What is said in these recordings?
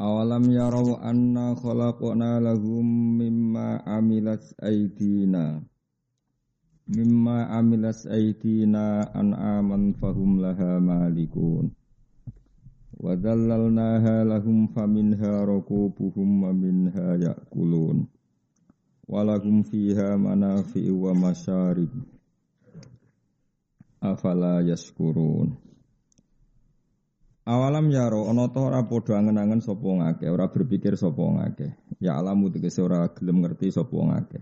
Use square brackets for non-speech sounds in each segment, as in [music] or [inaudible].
Awalam yarau anna khalaqna lahum mimma amilat aydina mimma amilat aydina an'aman fahum laha malikun. Wa dhallalnaha lahum faminha rakubuhum wa minha ya'kulun. Wa lahum fiha manafi'u wa masyarib. Afala yaskurun Awalam yaro ana ta ora padha angen-angen sapa ngake, ora berpikir sapa ngake. Ya alamu tegese ora gelem ngerti sapa ngake.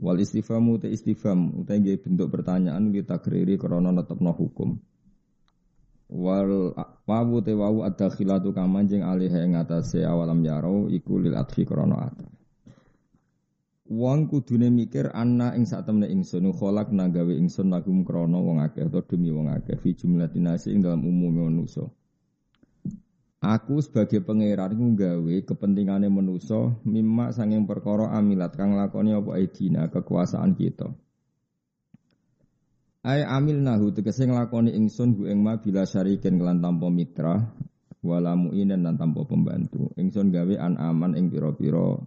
Wal istifamu te istifham utawa nggih bentuk pertanyaan li takriri krana netepno hukum. Wal wawu te wawu adakhilatu kamanjing alih ing atase awalam yaro iku lil adhi krana. Wong kudune mikir anna ing sak temne ingsun kholak nang gawe ingsun lagum krana wong akeh utawa demi wong akeh fi jumlatin nasi ing dalam umume manusa. Aku sebagai pangeran ku gawe kepentingane manusa mimma sanging perkara amilat kang lakoni apa aidina kekuasaan kita. Ai amil nahu tegese nglakoni ingsun hu ing ma bila syarikin kelan tanpa mitra wala muinen lan tanpa pembantu. Ingsun gawe an aman ing pira-pira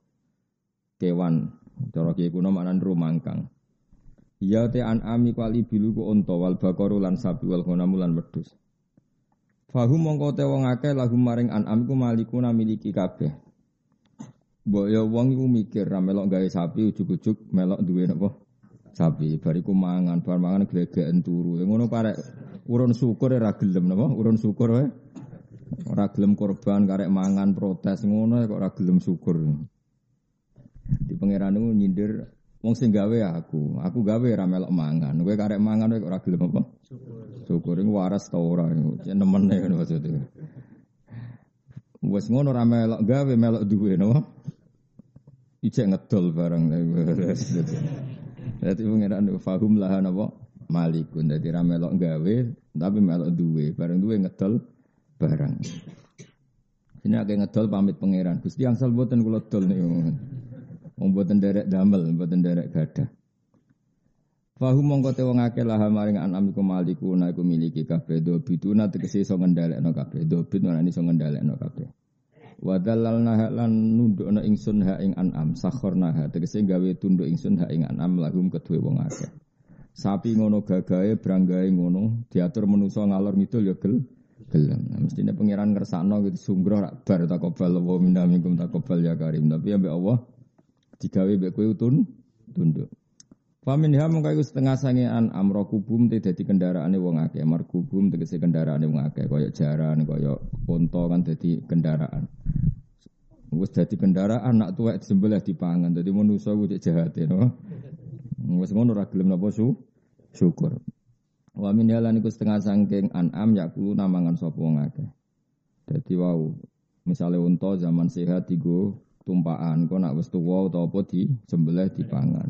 kewan Cara kiye kuno maknan rumangkang. Ya te an ami kali bilu ku unta wal bakaru lan sapi wal ghanam lan wedhus. Fahum mongko te wong akeh lagu maring an ku malikuna miliki kabeh. Mbok ya wong iku mikir ra melok gawe sapi ujug-ujug melok duwe napa? Sapi bariku mangan, bar mangan glegeken turu. Ngono parek urun syukur ra gelem napa? Urun syukur wae. Ora gelem korban karek mangan protes ngono kok ora gelem syukur. Di pangeran itu nyindir wong sing gawe aku. Aku gawe ra melok mangan. Kowe karek mangan kowe ora gelem apa? Syukur. Syukur waras ta ora. Nemene ngono maksudnya. Wes ngono ra melok gawe melok duwe no. Ijek ngedol barang. Dadi pangeran fahum lah napa? Malikun. Dadi ra melok gawe tapi melok duwe. Barang duwe ngedol barang. Ini agak ngedol pamit pangeran. Gusti angsal boten kula dol niku. Wong boten derek damel, boten derek gadah. Fahu mongko te wong akeh lah maring anam iku maliku na iku miliki kabeh do biduna tegese iso ngendhalekno kabeh do bid ora iso ngendhalekno kabeh. Wa dalalna lan nundukna ingsun ha ing anam sakhorna ha tegese gawe tunduk ingsun ha ing anam lahum kedue wong akeh. Sapi ngono gagahe branggahe ngono diatur menusa ngalor ngidul ya gel gelem. Nah, mestine pangeran ngersakno gitu sungguh rak bar takobal wa minna minkum takobal ya karim. Tapi ambek Allah digawe mbek kowe utun tunduk. Famin ha mung kaya setengah sange an amro kubum te dadi kendaraane wong akeh. Mar kubum tegese kendaraane wong akeh kaya jaran, kaya unta kan dadi kendaraan. Wis dadi kendaraan nak tuwek disembelih dipangan. Dadi manusa ku cek jahat no. Wis ngono ora gelem napa su syukur. Wa min halan iku setengah sangking an'am yakulu namangan sapa wong akeh. Dadi wau misale unta zaman sehat digo tumpaan kok nak wis tuwa utawa apa di sembelih dipangan.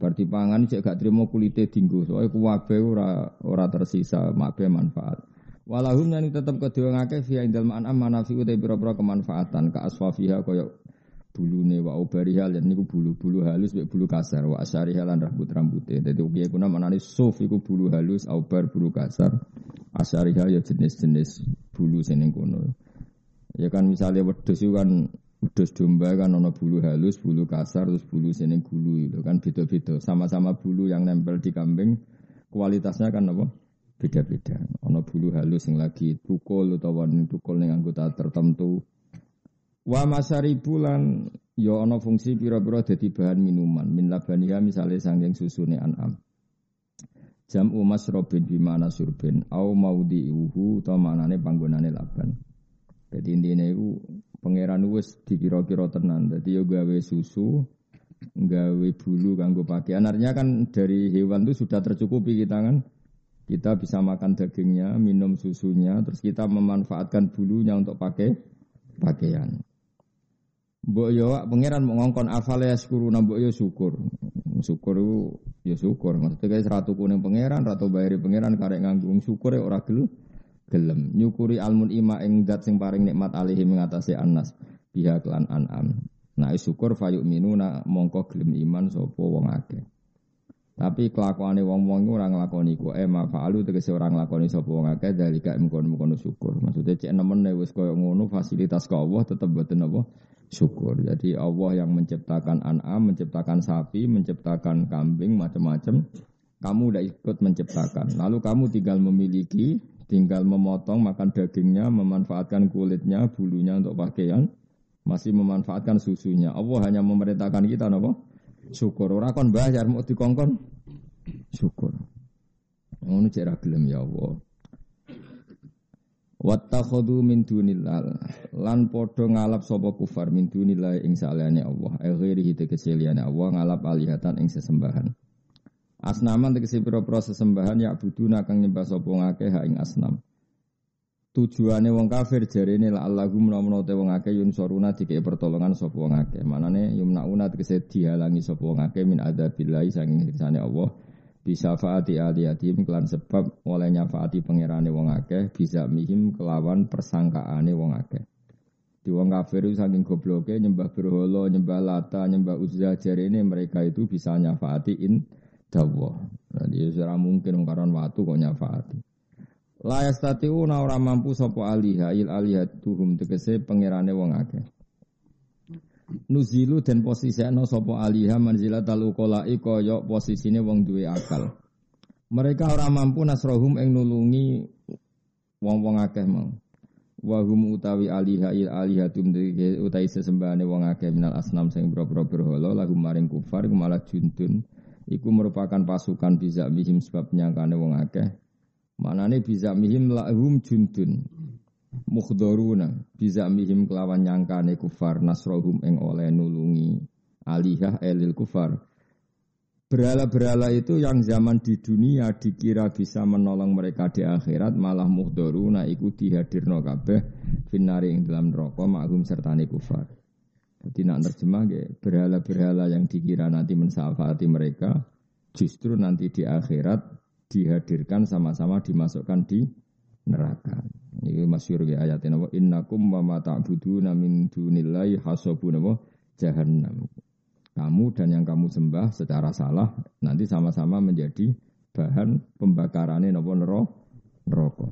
Bar dipangan cek gak trimo kulite dinggo. Soale kuwabe ora ora tersisa makbe manfaat. Walahum yang tetap kedua ngake via indal ma'anam manafi utai pira-pira kemanfaatan ka aswafiha kaya bulune wa ubariha lan niku bulu-bulu halus mek bulu kasar wa asyariha lan rambut rambute. Dadi piye kuna manane suf iku bulu halus aubar bulu kasar. Asyariha ya jenis-jenis bulu sing kono. Ya kan misalnya wedhus itu kan Wedhus domba kan ono bulu halus, bulu kasar, terus bulu sini gulu itu kan beda-beda. Sama-sama bulu yang nempel di kambing, kualitasnya kan apa? Beda-beda. Ono bulu halus yang lagi tukul atau warna tukul yang anggota tertentu. Wa masaribu lan ya ono fungsi pira-pira dadi bahan minuman. Min labaniha misalnya sangking susune an'am. Jam umas robin bimana surbin au maudi uhu atau manane panggonane laban. Jadi intinya itu pangeran wis dikira-kira tenan. Jadi yo gawe susu, gawe bulu kanggo pakaian. Artinya kan dari hewan itu sudah tercukupi kita kan. Kita bisa makan dagingnya, minum susunya, terus kita memanfaatkan bulunya untuk pakai pakaian. Mbok yo pangeran mengongkon afal ya syukur mbok yo syukur. Syukur itu ya syukur. Maksudnya kayak seratu kuning pangeran, ratu bayari pangeran karek nganggung syukur ya ora gel gelem. Nyukuri almun ima ing dat sing paring nikmat alihi mengatasi anas pihak lan an'am. Nah syukur fayuk minuna mongko gelem iman sapa wong akeh. Tapi kelakuane wong-wong ora nglakoni ku eh mafa'alu tegese ora nglakoni sapa wong akeh dalika mengkon-mengkon syukur. Maksudnya cek nemen wis koyo ngono fasilitas ke Allah tetep boten apa syukur. Jadi Allah yang menciptakan an'am, menciptakan sapi, menciptakan kambing macam-macam. Kamu udah ikut menciptakan. Lalu kamu tinggal memiliki, tinggal memotong, makan dagingnya, memanfaatkan kulitnya, bulunya untuk pakaian, masih memanfaatkan susunya. Allah hanya memerintahkan kita apa? Syukur. Ora kon bayar mau dikongkon syukur. Ngono cek gelem ya Allah. Wattakhadhu min dunillah lan padha ngalap sapa kufar min dunillah ing saliyane Allah. Ghairihi tegese Allah ngalap alihatan ing sesembahan. Asnaman tegese pira-pira sesembahan ya buduna kang nyembah sapa ngakeh ing asnam. Tujuane wong kafir jarene la Allahu menawa te wong akeh yun soruna dikek pertolongan sapa wong akeh. Manane yumnauna tegese dihalangi sapa wong akeh min adabillahi sanging siksane Allah bisa faati aliyatim kelan sebab oleh nyafaati pangerane wong akeh bisa mihim kelawan persangkaane wong akeh. Di wong kafir saking gobloke nyembah berhala, nyembah lata, nyembah uzza jarene mereka itu bisa nyafaati in dawa. Jadi ora mungkin karon watu kok nyafaati. La yastatiu ora mampu sapa aliha il alihatuhum tegese pangerane wong akeh. Nuzilu dan posisi no sopo aliha manzilat al ukolai koyok posisine wong duwe akal. Mereka ora mampu nasrohum eng nulungi wong-wong akeh mau. Wahum utawi aliha il alihatum utai sesembahane wong akeh minal asnam sing boro-boro berhala lagu maring kufar malah juntun. Iku merupakan pasukan bisa mihim sebab nyangkane wong akeh. Manane bisa mihim lahum juntun mukhdoruna bisa mihim kelawan nyangkane kufar nasrohum eng oleh nulungi alihah elil kufar Berhala-berhala itu yang zaman di dunia dikira bisa menolong mereka di akhirat malah muhdoruna iku dihadirno kabeh finari ing dalam neraka maghum sertane kufar. Jadi nak terjemah ya, berhala-berhala yang dikira nanti mensafati mereka justru nanti di akhirat dihadirkan sama-sama dimasukkan di neraka. Ini masyhur ya ayat ini innakum wa ma ta'buduna min dunillahi hasabun apa jahannam. Kamu dan yang kamu sembah secara salah nanti sama-sama menjadi bahan pembakaran napa neraka.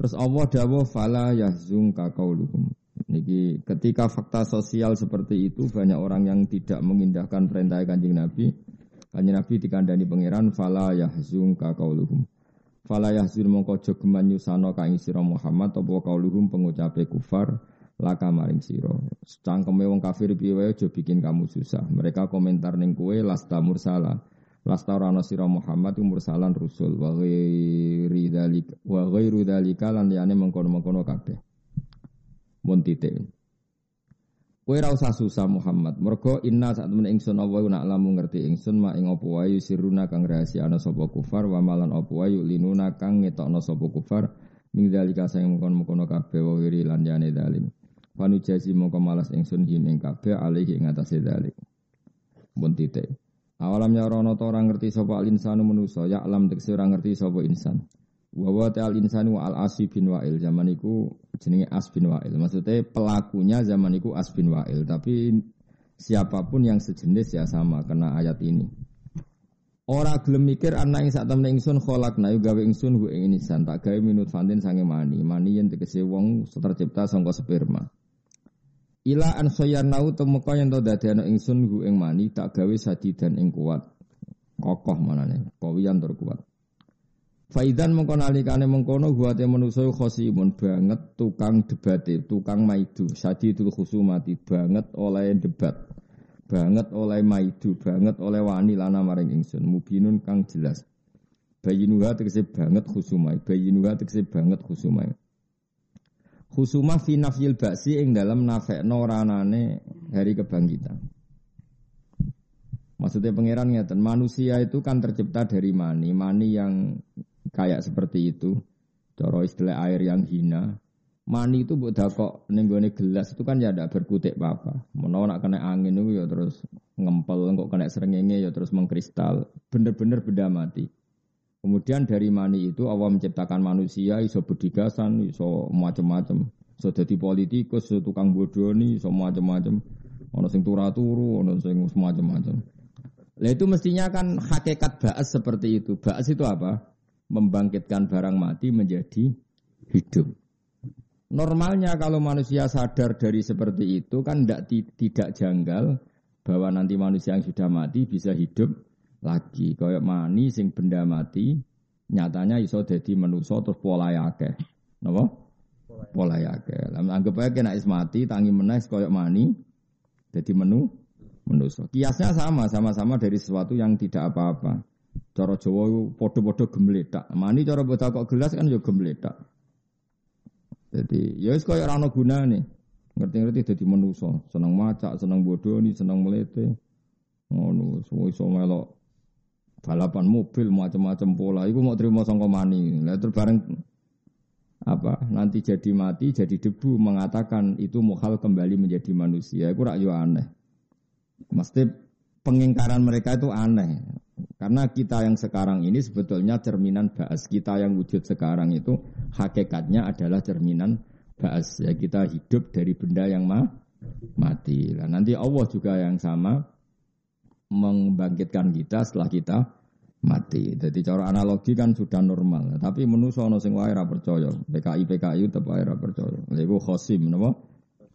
Terus Allah dawuh fala yahzunka qauluhum. Niki ketika fakta sosial seperti itu banyak orang yang tidak mengindahkan perintah Kanjeng Nabi. Kanjeng Nabi dikandani pangeran fala yahzunka qauluhum. Fala yahzun mongko aja geman kang sira Muhammad apa kauluhum pengucape kufar laka maring sira. Cangkeme wong kafir piye wae aja bikin kamu susah. Mereka komentar ning kowe lasta mursala. Lasta ora ana sira Muhammad mursalan rusul wa ghairi dzalika wa ghairu dzalika lan liyane mengkono-mengkono kabeh. Mun titik. Kowe ora usah susah Muhammad. Mergo inna saat temen ingsun apa nak lamu ngerti ingsun ma ing apa wae siruna kang rahasia ana sapa kufar wa malan apa wae linuna kang ngetokno sapa kufar ming dalika sing mengkon-mengkono kabeh wa wiri lan jane dalim. Panu jasi mongko malas ingsun him ing kabeh alih ing atase dalik. Mun titik. Awalam ya rono to ora ngerti sapa insanu manusa ya alam tekse ora ngerti sapa insan. Wa ta'al insanu al asi bin wa'il zaman iku jenenge as bin wa'il. Maksudnya pelakunya zaman iku as bin wa'il, tapi siapa pun yang sejenis ya sama kena ayat ini. Ora gelem mikir ana ing sak temen ingsun kholak na gawe ingsun hu ing insan tak gawe minut fantin sange mani. Mani yen tegese wong tercipta sangka sperma. Ila an soyanau temeka yen to dadekno ingsun hu ing mani tak gawe sadidan ing kuat. Kokoh manane, kawiyan tur kuat. Faidan mengkono alikane mengkono guate manusa khosimun banget tukang debate, tukang maidu, sadidul khusumati banget oleh debat. Banget oleh maidu, banget oleh wani lana maring ingsun, mubinun kang jelas. Bayinuha tegese banget khusumai, bayinuha tegese banget khusumai. Khusumah fi nafyil baksi ing dalam nafekno ranane hari kebangkitan. Maksudnya pangeran ngeten, manusia itu kan tercipta dari mani, mani yang kayak seperti itu. Coro istilah air yang hina. Mani itu buat kok nenggone gelas itu kan ya ada berkutik apa. Menawa nak kena angin itu ya terus ngempel, kok kena serengenge ya terus mengkristal. Bener-bener benda mati. Kemudian dari mani itu Allah menciptakan manusia iso bedigasan, iso macam-macam. Iso jadi politikus, iso tukang bodoni, iso macam-macam. Ono sing turu-turu, ono sing macam-macam. Lah itu mestinya kan hakikat ba'as seperti itu. Ba'as itu apa? Membangkitkan barang mati menjadi hidup. Normalnya kalau manusia sadar dari seperti itu kan tidak tidak janggal bahwa nanti manusia yang sudah mati bisa hidup lagi. Kayak mani sing benda mati nyatanya iso jadi manusia terus pola yake. Napa? Pola yake. Anggap aja kena is mati tangi menes koyok mani jadi menu manusia. Kiasnya sama, sama-sama dari sesuatu yang tidak apa-apa. Cara Jawa itu podo-podo gemletak. Mani cara buat kok gelas kan juga gemletak. Jadi ya wis koyo ora guna nih. Ngerti-ngerti jadi manusia. Seneng macak, bodoh nih, seneng melete. Ngono, semua iso melok balapan mobil macam-macam pola. Iku mau terima sangka mani. Lah terus apa nanti jadi mati jadi debu mengatakan itu mukhal kembali menjadi manusia itu rak aneh Mesti pengingkaran mereka itu aneh. Karena kita yang sekarang ini sebetulnya cerminan baas. Kita yang wujud sekarang itu hakikatnya adalah cerminan baas. Ya kita hidup dari benda yang ma mati. Nah, nanti Allah juga yang sama membangkitkan kita setelah kita mati. Jadi cara analogi kan sudah normal. Tapi menuso ono sing wae percaya. PKI PKI tetep wae percaya. Lha khosim napa?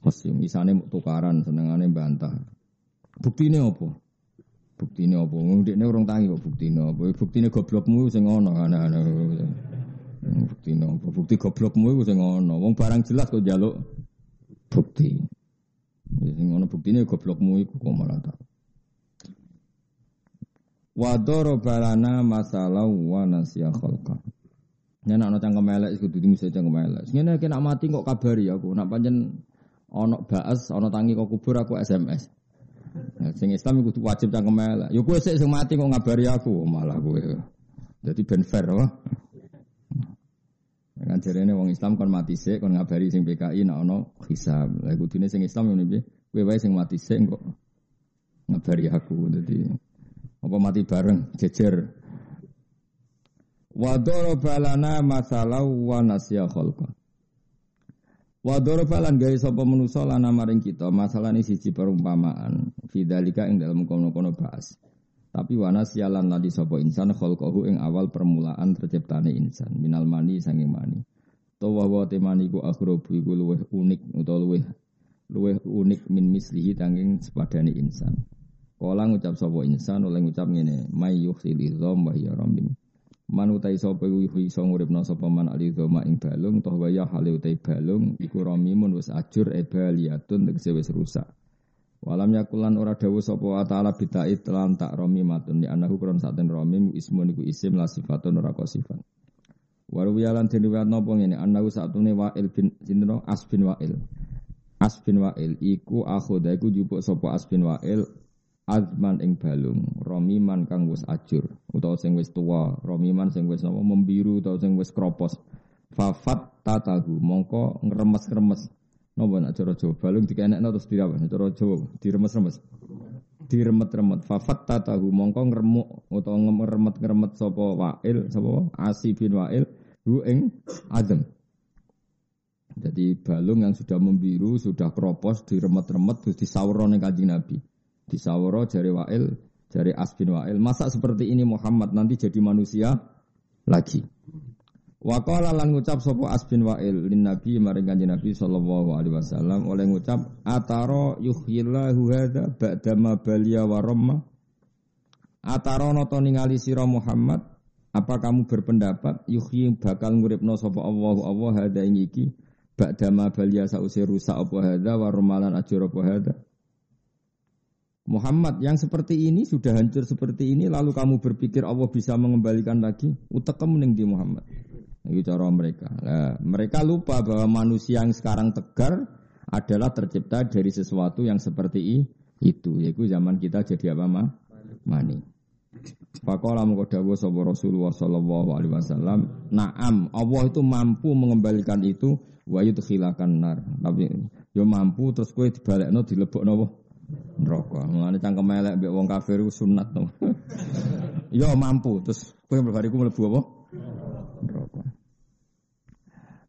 Khosim isane tukaran senengane bantah. Bukti ini apa? Bukti ini apa? Ini orang tangi kok bukti ini apa? Bukti ini goblokmu sing ono ana-ana. Bukti apa? Bukti goblokmu itu sing ono. Wong barang jelas kok jaluk bukti. Ya, sing ono bukti ini goblokmu itu kok malah tak. Wadoro balana masalah wa nasya khalqa. Yen ana cangkem elek iku dudu mesti cangkem elek. Ngene nak mati kok kabari aku. Nak pancen ana baas, ana tangi kok kubur aku SMS. Sing Islam kudu wajib cangkem elek. Ya kowe sik sing mati kok ngabari aku malah kowe. Dadi ben fair wae. Kan jarene wong Islam kon mati sik kon ngabari sing PKI nek ana hisab. Lah kudune sing Islam ngene piye? Kowe wae sing mati sik kok ngabari aku. Dadi apa mati bareng jejer. Wa balana masalah wa nasya khalqa. Wa dzarafa lan gawe sapa manusa maring kita masalah ini siji perumpamaan fidzalika ing dalam kono-kono bahas. Tapi wana sialan ladi sapa insan khalqahu ing awal permulaan terciptane insan minal mani sanging mani. Tawa wa temani ku akhrobu iku luweh unik utawa luweh luweh unik min mislihi tanging sepadane insan. Kala ngucap sapa insan oleh ngucap ngene may yukhsil wa ya rabbim. Man utai sapa iku iso nguripna sapa man ali doma ing balung toh waya hale utai balung iku ramimun wis ajur e baliatun tegese wis rusak. Walam yakulan ora dawuh sapa taala bitait lan tak ramimatun ya anahu kron saten ramim ismun iku isim la sifatun ora sifat. Waru yalan den riwayat napa ngene anahu satune wa'il bin sinten as bin wa'il. As bin wa'il iku akhoda iku jupuk sapa as bin azman ing balung romiman kang wis ajur utawa sing wis tua romiman sing wis apa membiru utawa sing wis kropos. Fafat tatahu mongko ngremes-remes. Napa nak cara Jawa? Balung dikenekno terus dirawan cara Jawa? Diremes-remes? Diremet-remet. Fafat tatahu mongko ngremuk utawa ngeremet-ngeremet sapa wa'il sapa asi bin wa'il hu ing azam. Jadi balung yang sudah membiru, sudah kropos, diremet-remet, terus disawur ning kanjeng Nabi. Di Saworo jari Wa'il, jari Asbin Wa'il. Masa seperti ini Muhammad nanti jadi manusia lagi. Waqala lan ngucap sapa Asbin Wa'il lin Nabi maring Kanjeng Nabi sallallahu alaihi wasallam oleh ngucap ataro yuhyillahu hadza ba'da ma baliya Ataro noto ningali sira Muhammad apa kamu berpendapat yuhyi bakal nguripno sapa Allah Allah hadza ing iki ba'da ma baliya rusak apa hadza wa ramalan ajur apa hadza Muhammad yang seperti ini sudah hancur seperti ini lalu kamu berpikir Allah bisa mengembalikan lagi utek kemuning di Muhammad itu cara mereka nah, mereka lupa bahwa manusia yang sekarang tegar adalah tercipta dari sesuatu yang seperti itu yaitu zaman kita jadi apa mah mani. Pakola mengko dawuh sapa Rasulullah sallallahu alaihi wasallam, "Na'am, Allah itu mampu mengembalikan itu wa yudkhilakan nar." Tapi yo mampu terus kowe dibalekno dilebokno apa? Neraka. Mulane cangkem elek mbek wong kafir iku sunat to. [laughs] yo mampu terus kowe bariku mlebu apa? Neraka.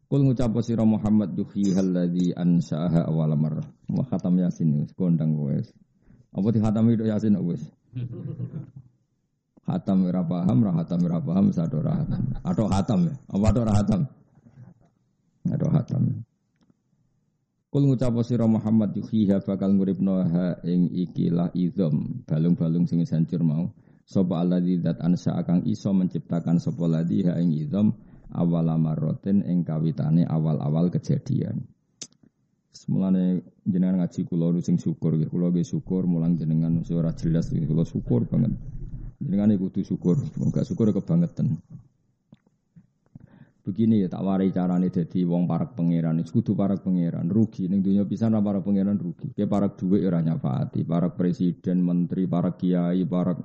Kul ngucap sira Muhammad yuhi alladzi ansaaha awal marrah. Wa khatam Yasin wis kondang wis. Apa di khatam itu Yasin wis? Hatam ora paham, ra hatam ora paham. Atau hatam ya? Apa atau ra hatam? Atau hatam. Kul ngucap sira Muhammad yuhiha bakal nguripno ha ing ikilah izam balung-balung sing hancur mau. Sapa alladzi zat ansa akan iso menciptakan sapa ladzi ha ing izam awal amaroten ing kawitane awal-awal kejadian. Semulane jenengan ngaji kula sing syukur nggih kula nggih syukur mulang jenengan ora jelas kula syukur banget. Jenengan kudu syukur, enggak syukur kebangetan. Begini ya tak warai carane dadi wong parak pangeran, kudu parak pangeran, rugi. Ning dunia pisan ora parak pangeran rugi. Ke parak dhuwit ora nyafaati, parak presiden, menteri, parak kiai, parak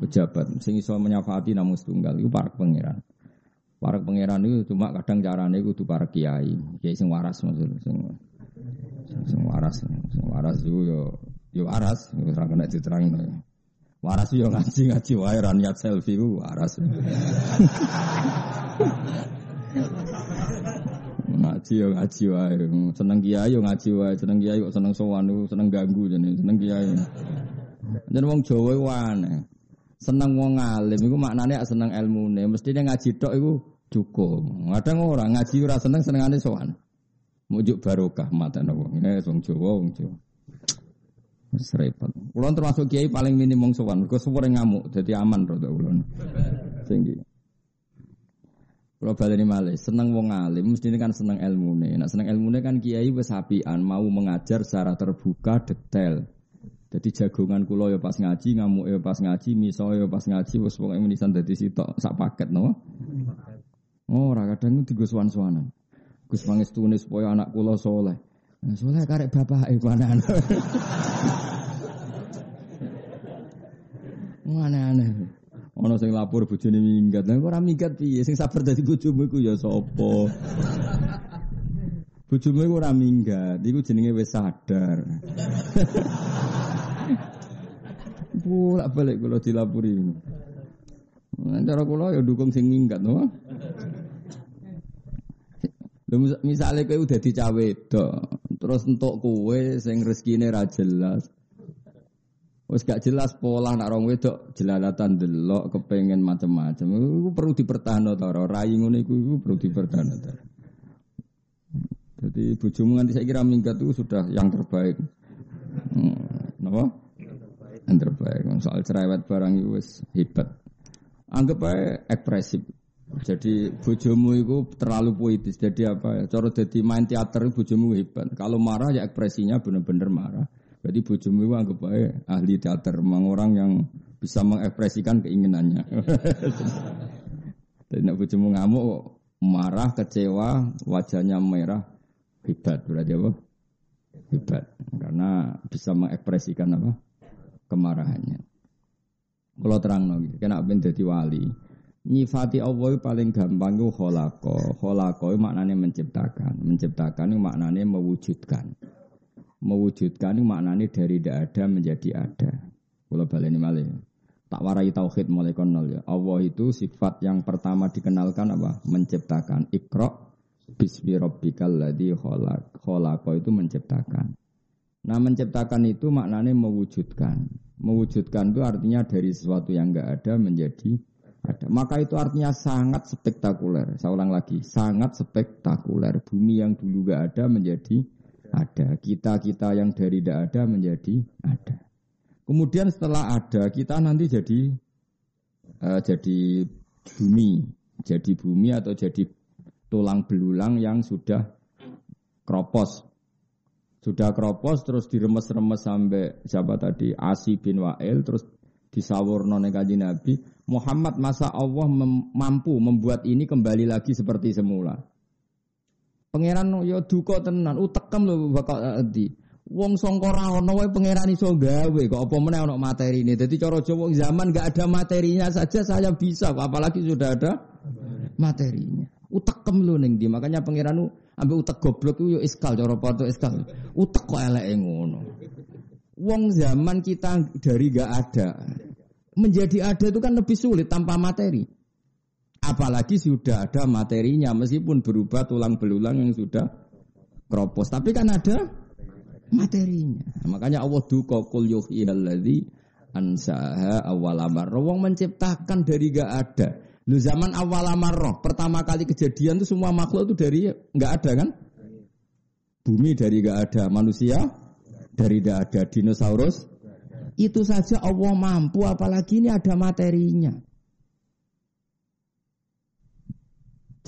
pejabat. Sing iso menyafaati namung setunggal iku parak pangeran. Parak pangeran itu cuma kadang carane kudu parak kiai, kiai sing waras maksud sing sing waras, sing waras iku yo yo waras, ora kena diterangno. Waras yo ngaji ngaji wae ra niat selfie ku waras. [laughs] ngaji yo ngaji wae. Seneng kiai yo ngaji wae, seneng kiai kok seneng sowan seneng ganggu jenenge, seneng kiai. Jen wong Jawa iku. Seneng wong alim iku maknane seneng ilmune, mestine ngaji tok iku cukup. Kadang ora ngaji ora seneng senengane sowan. Mujuk barokah mata wong. Eh wong Jawa wong Jawa. Serepet. Kulon termasuk kiai paling minim wong sowan, mergo suwere ngamuk, jadi aman rada kulon. Tinggi. Kalau baleni malih, seneng wong alim, mesti kan seneng ilmune. Nah, seneng ilmune kan kiai wis mau mengajar secara terbuka, detail. Jadi jagongan kula ya pas ngaji, ngamuk ya pas ngaji, miso ya pas ngaji, wis pokoke menisan dadi sitok sak paket no. Oh, ora kadang digo suwan-suwanan. Gus pangestune supaya anak kula soleh. Nah, soleh karek bapak iku anak [laughs] Aneh-aneh. Ono sing lapor bojone minggat. Lah ora minggat piye? Sing sabar dadi bojomu iku ya sapa? Bojomu iku ora minggat, iku jenenge wis sadar. Bolak balik kalau dilapuri. Cara kula ya dukung sing minggat, no. Lho misale kowe udah dicawe terus entuk kowe sing rezekine ra jelas. Wes gak jelas pola nak rong wedok jelalatan delok kepengen macam-macam. Iku perlu dipertahankan ta ora? Rai ngono iku iku perlu dipertahankan ta. Jadi bojomu nganti saya kira minggat itu sudah yang terbaik. Hmm, napa? Yang terbaik. Soal cerewet barang itu wis hebat. Anggap aja ekspresif. Jadi bojomu itu terlalu puitis. Jadi apa ya? Cara jadi main teater bojomu hebat. Kalau marah ya ekspresinya benar-benar marah. Jadi bojomu itu anggap aja ahli teater, memang orang yang bisa mengekspresikan keinginannya. Jadi nak bojomu ngamuk, marah, kecewa, wajahnya merah, hebat berarti apa? Hebat, karena bisa mengekspresikan apa? Kemarahannya. Kalau terang lagi, kena ben jadi wali. Nyifati Allah paling gampang itu. Kholako itu maknanya menciptakan. Menciptakan itu maknanya mewujudkan mewujudkan maknanya dari tidak ada menjadi ada. Kalau balik ini malah tak warai tauhid mulai konol ya. Allah itu sifat yang pertama dikenalkan apa? Menciptakan. Ikro bismi rabbikal ladzi khalaq. Itu menciptakan. Nah, menciptakan itu maknanya mewujudkan. Mewujudkan itu artinya dari sesuatu yang enggak ada menjadi ada. Maka itu artinya sangat spektakuler. Saya ulang lagi, sangat spektakuler. Bumi yang dulu enggak ada menjadi ada. Kita-kita yang dari tidak ada menjadi ada. Kemudian setelah ada, kita nanti jadi uh, jadi bumi, jadi bumi atau jadi tulang belulang yang sudah kropos. Sudah kropos terus diremes-remes sampai siapa tadi Asi bin Wa'il terus disawur none kaji Nabi Muhammad masa Allah mem mampu membuat ini kembali lagi seperti semula. Pangeran yo duka tenan, utekem lho bakal adi. Wong sangka ra ono wae pangeran iso gawe kok apa meneh materi ini. Jadi cara Jawa zaman gak ada materinya saja saya bisa kok apalagi sudah ada materinya. Utekem lho ning di makanya pangeran ambek utek goblok yo iskal cara pato iskal. Utek kok eleke ngono. Wong zaman kita dari gak ada menjadi ada itu kan lebih sulit tanpa materi. Apalagi sudah ada materinya meskipun berubah tulang belulang yang sudah kropos. Tapi kan ada materinya. Makanya Allah duka kul yuhyilladzi ansaha awal amarrah. Wong menciptakan dari gak ada. Lu zaman awal amarrah, pertama kali kejadian itu semua makhluk itu dari gak ada kan? Bumi dari gak ada, manusia dari gak ada, dinosaurus itu saja Allah mampu apalagi ini ada materinya.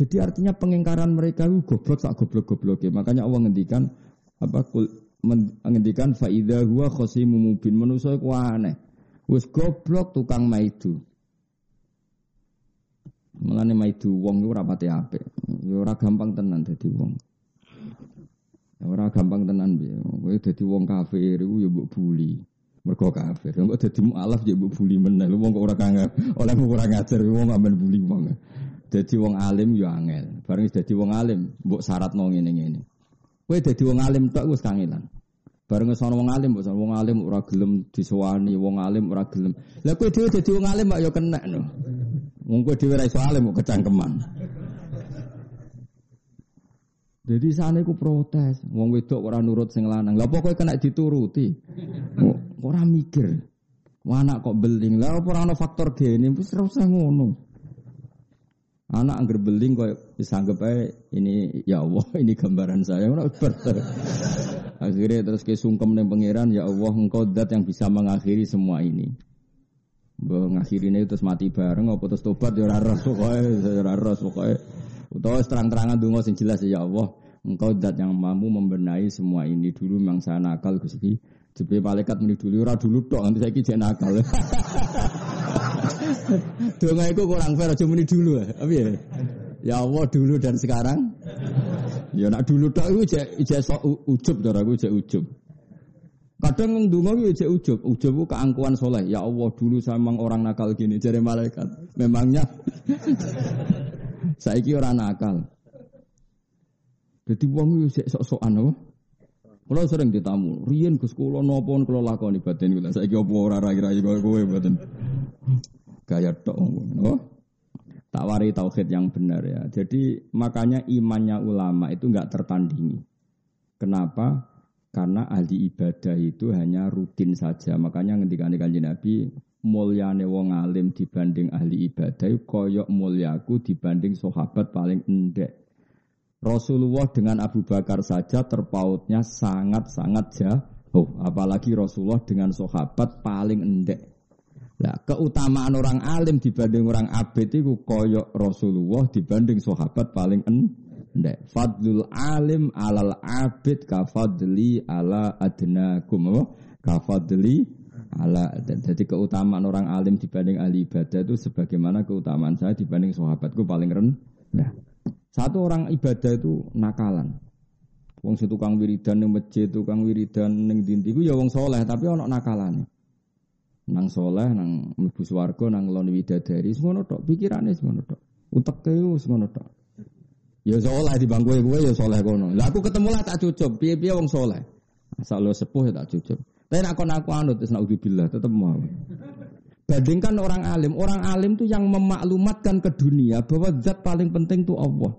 Jadi artinya pengingkaran mereka itu goblok tak goblok goblok Makanya Allah ngendikan apa mengendikan faida huwa khosimu mubin manusa iku aneh. Wis goblok tukang maidu. Mulane maidu wong iku ora pati apik. Ya ora gampang tenan dadi wong. Ya ora gampang tenan piye. Kowe dadi wong kafir iku ya mbok buli. Mergo kafir. Engko dadi mualaf ya mbok buli meneh. Lu wong kok ora kang oleh ora ngajar wong amen buli wong. Dadi wong alim ya angel. Bareng dadi wong alim mbok syaratno ngene-ngene. Kowe dadi wong alim tok wis kangelan. Bareng sono wong alim, wong alim ora gelem disowani, wong alim ora gelem. Lah kowe dhewe dadi wong alim mak ya kena no. Wong kowe dhewe ra iso alim kok kecangkeman. Jadi sana aku protes, wong wedok ora nurut sing lanang. Lah pokoke kena dituruti. Ora mikir. Anak kok beling. Lah ora ana faktor gene, wis ora usah ngono. Anak angger beling kok bisa anggap aja ini ya Allah [laughs] ini gambaran saya. [laughs] Akhirnya terus ke sungkem nih pangeran ya Allah engkau dat yang bisa mengakhiri semua ini. Mengakhirinya terus mati bareng apa terus tobat ya ora pokoknya ya ora pokoknya. Utawa terang-terangan donga sing jelas ya Allah engkau dat yang mampu membenahi semua ini dulu memang saya nakal Gusti. Jadi malaikat muni dulu ora dulu tok nanti saya kijek nakal. [laughs] Donga itu kurang fair aja muni dulu Apa ya? Ya Allah dulu dan sekarang. Ya nak dulu tok iku jek sok ujub cara aku ujub. Kadang wong donga iku jek ujub, ujub ku keangkuhan soleh. Ya Allah dulu saya memang orang nakal gini jare malaikat. Memangnya saiki orang nakal. Jadi wong iku jek sok-sokan apa? Kalau sering ditamu, riyen Gus kula napa kula lakoni batin kula. Saiki apa ora rai-rai kowe batin gaya tok oh takwari tauhid yang benar ya. Jadi makanya imannya ulama itu nggak tertandingi. Kenapa? Karena ahli ibadah itu hanya rutin saja. Makanya ketika kanjeng Nabi mulyane wong alim dibanding ahli ibadah koyok mulyaku dibanding sahabat paling endek. Rasulullah dengan Abu Bakar saja terpautnya sangat-sangat jauh apalagi Rasulullah dengan sahabat paling endek Nah, keutamaan orang alim dibanding orang abid itu koyok Rasulullah dibanding sahabat paling endek. Fadlul alim alal abid kafadli ala adnakum. Apa? Kafadli ala jadi keutamaan orang alim dibanding ahli ibadah itu sebagaimana keutamaan saya dibanding sahabatku paling rendah. Satu orang ibadah itu nakalan. Wong tukang wiridan ning masjid, tukang wiridan ning dindi ya wong soleh tapi ono nakalane nang soleh, nang mlebu swarga, nang lon widadari, semono tok, pikirane semono tok. Uteke semono tok. Ya soleh di bangku kowe ya soleh kono. Lah aku ketemu lah tak cucup, piye-piye wong soleh. Asal lo sepuh ya tak cucup. Tapi nak kon aku anut wis naudzubillah tetep mau. Bandingkan orang alim, orang alim tuh yang memaklumatkan ke dunia bahwa zat paling penting tuh Allah.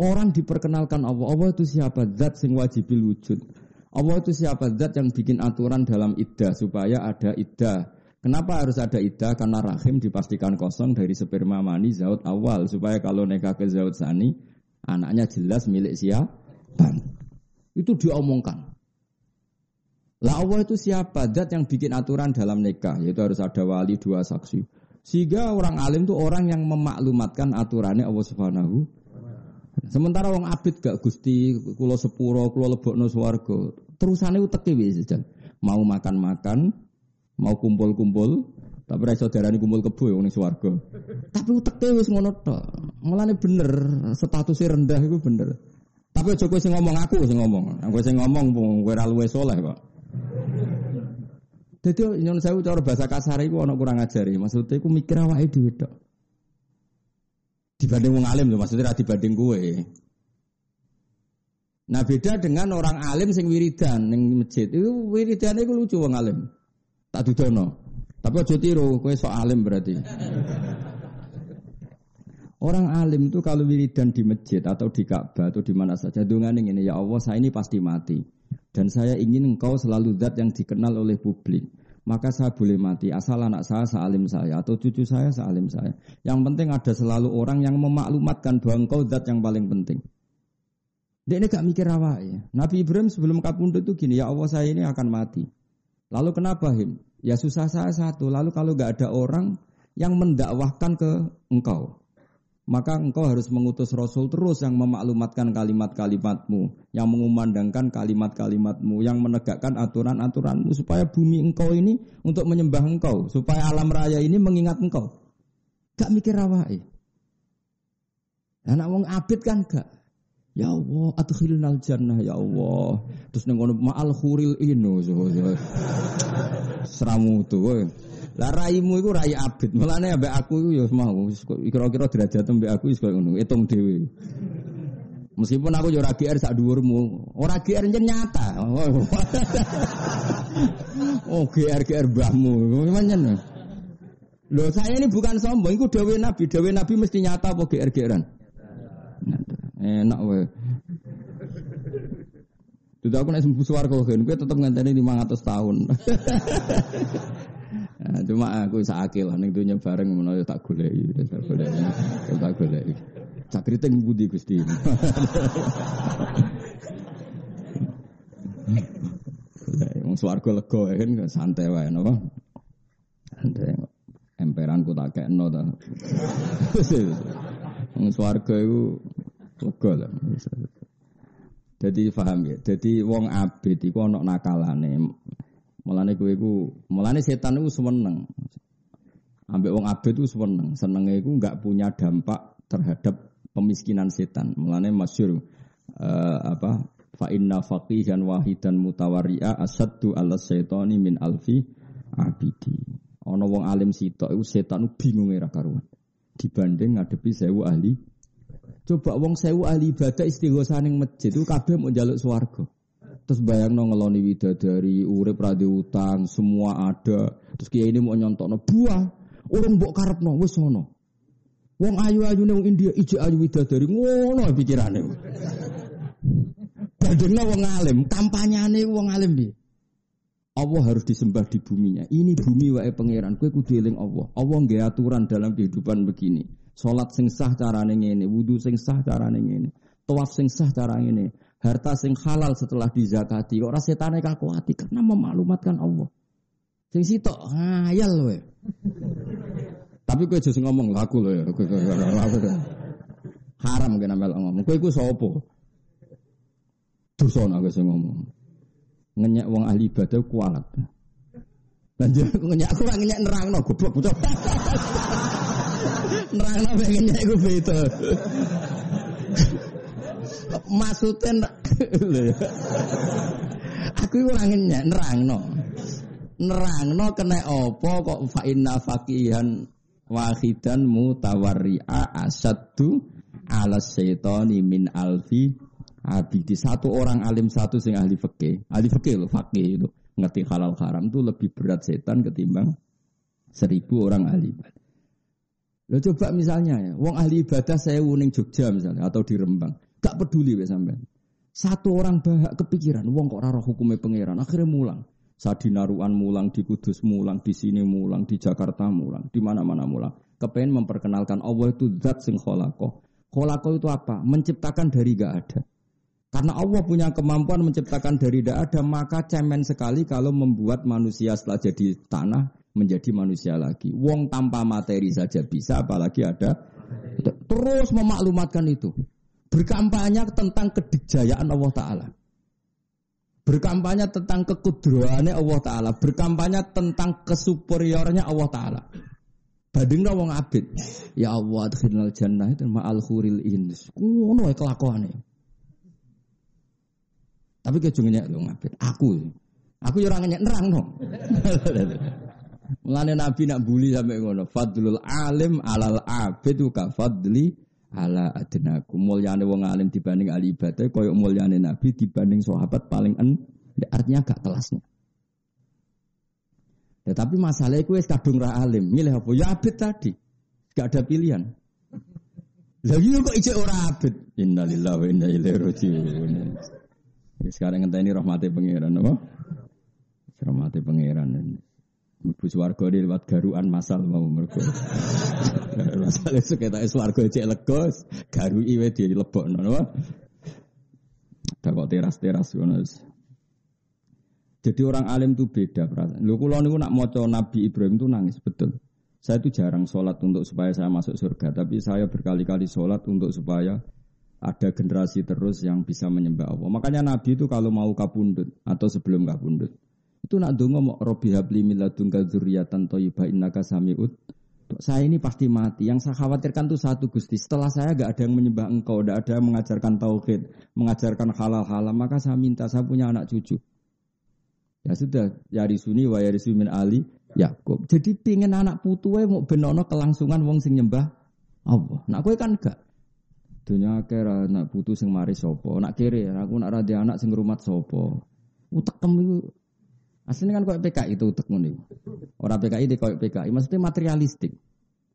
Orang diperkenalkan Allah. Allah itu siapa? Zat sing wajibil wujud. Allah itu siapa zat yang bikin aturan dalam iddah supaya ada iddah. Kenapa harus ada iddah? Karena rahim dipastikan kosong dari sperma mani zaut awal supaya kalau nikah ke zaut sani anaknya jelas milik siapa. Itu diomongkan. Lah Allah itu siapa? Zat yang bikin aturan dalam nikah yaitu harus ada wali dua saksi. Sehingga orang alim itu orang yang memaklumatkan aturannya Allah Subhanahu Sementara wong abid gak gusti kulo sepuro kulo lebokno swarga. Terusane uteke wis Mau makan-makan, mau kumpul-kumpul, tapi ra saudarane kumpul kebo ya ning swarga. Tapi uteke wis ngono tok. Mulane bener statusnya rendah itu bener. Tapi aja kowe sing ngomong aku sing ngomong. Aku sing ngomong kowe ora luwe saleh kok. Dadi nyon sewu cara bahasa kasar iku ana kurang ajari. Maksudnya iku mikir awake dhewe tok. Dibanding wong alim lho, maksudnya ra dibanding kowe. Nah beda dengan orang alim sing wiridan ning masjid. Itu wiridan iku lucu wong alim. Tak dudono. Tapi aja tiru, kowe sok alim berarti. Orang alim itu kalau wiridan di masjid atau di Ka'bah atau di mana saja dengan ini ya Allah saya ini pasti mati dan saya ingin engkau selalu zat yang dikenal oleh publik maka saya boleh mati asal anak saya sealim saya atau cucu saya sealim saya yang penting ada selalu orang yang memaklumatkan bahwa engkau zat yang paling penting dia ini gak mikir apa ya Nabi Ibrahim sebelum kapundut itu gini ya Allah saya ini akan mati lalu kenapa him ya susah saya satu lalu kalau gak ada orang yang mendakwahkan ke engkau maka engkau harus mengutus Rasul terus yang memaklumatkan kalimat-kalimatmu, yang mengumandangkan kalimat-kalimatmu, yang menegakkan aturan-aturanmu supaya bumi engkau ini untuk menyembah engkau, supaya alam raya ini mengingat engkau. Gak mikir awai. Anak wong abid kan gak. Ya Allah, adkhilnal jannah ya Allah. Terus nengono ma'al khuril ino. Seramu tuh. Lah raimu iku rai abid. Mulane ambek aku iku ya mau kira-kira derajat ambek aku wis koyo ngono, hitung dhewe. Meskipun aku yo ora GR sak dhuwurmu, ora GR nyen nyata. [laughs] oh GR GR mbahmu, nyen. Loh saya ini bukan sombong, itu dawe Nabi, dawe Nabi mesti nyata apa GR GRan? Enak wae. Tidak aku nek sembuh swarga kan, kowe tetep ngenteni 500 tahun. [laughs] Nah, cuma aku sakit lah ning dunya bareng ngono ya tak goleki, tak goleki. Ya tak goleki. Cak kriting budi Gusti. Wong swarga lega ya kan santai wae napa. Santai. Emperanku tak kekno ta. [laughs] Wong swarga iku lega lah. Jadi paham ya. Jadi wong abid iku ana nakalane. Mulane kowe iku, mulane setan iku seneng. Ambek wong abet iku seneng. Senenge iku enggak punya dampak terhadap pemiskinan setan. Mulane masyhur uh, apa fa inna faqihan wahidan mutawari'a asaddu ala syaitani min alfi abidi. Ana wong alim sitok iku setan bingung ora karuan. Dibanding ngadepi sewu ahli Coba wong sewu ahli ibadah istighosah ning masjid itu kabeh mau njaluk swarga. Terus bayang no ngeloni widadari, urip radi utang, semua ada. Terus kiai ini mau nyontok no buah, orang bok karep no, wes sono. Wong ayu ayu nih India, ije ayu widadari, ngono pikirane. Badengna wong alim, kampanyane wong alim bi. Allah harus disembah di buminya. Ini bumi wae pangeran. Kue kudu eling Allah. Allah nggak aturan dalam kehidupan begini. Salat sing sah carane ngene, wudu sing sah carane ngene, tawaf sing sah carane ngene harta sing halal setelah dizakati. Ora setane kakuati karena memaklumatkan Allah. Sing sitok ngayal we. Tapi kowe aja ngomong lagu lho ya. Haram kena melok ngomong. Kowe iku sapa? Dosa nek sing ngomong. Ngenyek wong ahli ibadah kualat. Lanjut aku ngenyek aku ngenyek nerangno goblok bocah. Nerangno pengen ngenyek iku beda. Maksudnya Aku ora ngenyek nerangno. Nerangno kena apa kok fa inna faqihan wahidan mutawarri'a asaddu ala syaitani min alfi abidi. Satu orang alim satu sing ahli fikih. Ahli fikih lho, fakih itu. Ngerti halal haram itu lebih berat setan ketimbang seribu orang ahli ibadah. Lo coba misalnya ya, wong ahli ibadah saya wuning Jogja misalnya atau di Rembang. Gak peduli ya sampean. Satu orang bahak kepikiran, wong kok raro hukumnya pangeran, akhirnya mulang. Saat di Naruan mulang, di Kudus mulang, di sini mulang, di Jakarta mulang, di mana-mana mulang. Kepengen memperkenalkan Allah itu zat sing kholako. Kholako itu apa? Menciptakan dari gak ada. Karena Allah punya kemampuan menciptakan dari tidak ada, maka cemen sekali kalau membuat manusia setelah jadi tanah menjadi manusia lagi. Wong tanpa materi saja bisa, apalagi ada. Terus memaklumatkan itu. Berkampanye tentang kedikjayaan Allah Ta'ala. Berkampanye tentang kekudraannya Allah Ta'ala. Berkampanye tentang kesuperiornya Allah Ta'ala. Badingna wong abid. Ya Allah, adkhilnal jannah itu ma'al khuril ins. Ngono kelakuannya. Tapi kejungnya lu ngabid. Aku. Aku yo ora ngenyek nerang no. [laughs] Mulane Nabi nak bully sampai ngono. Fadlul alim alal abid ka fadli ala adnaku. Mulyane wong alim dibanding ahli ibadah koyo mulyane Nabi dibanding sahabat paling en. Artinya gak kelasnya. Ya, tapi masalahnya itu kadung ra alim, milih apa? Ya abid tadi. Gak ada pilihan. Lagi iya kok ijek ora abid. Innalillahi wa inna ilaihi rajiun. Ya, sekarang ngenteni rahmati pangeran apa? Rahmati pangeran. Ibu swarga di lewat garuan masal mau mergo. [laughs] Masal itu kita swarga cek legos, garu iwe di lebokno apa? kok teras-teras ngono. Jadi orang alim itu beda perasaan. Lu kalau niku nak maca Nabi Ibrahim itu nangis betul. Saya itu jarang sholat untuk supaya saya masuk surga, tapi saya berkali-kali sholat untuk supaya ada generasi terus yang bisa menyembah Allah. Makanya Nabi itu kalau mau kapundut atau sebelum kapundut, itu nak dongo mau Robi habli miladunka dzurriatan thayyibah innaka samiut. Saya ini pasti mati. Yang saya khawatirkan itu satu Gusti. Setelah saya gak ada yang menyembah engkau, gak ada yang mengajarkan tauhid, mengajarkan halal-halal, maka saya minta saya punya anak cucu. Ya sudah, yari suni wa yari min ali Yakub. Jadi pingin anak putu mau benono kelangsungan wong sing nyembah Allah. Nak kowe kan gak. Dunia kira anak putu sing mari sopo. Nak kiri aku nak rada anak sing rumat sopo. Utek temu Aslinya kan kayak PKI itu utek ngono. Orang PKI di kayak PKI, maksudnya materialistik.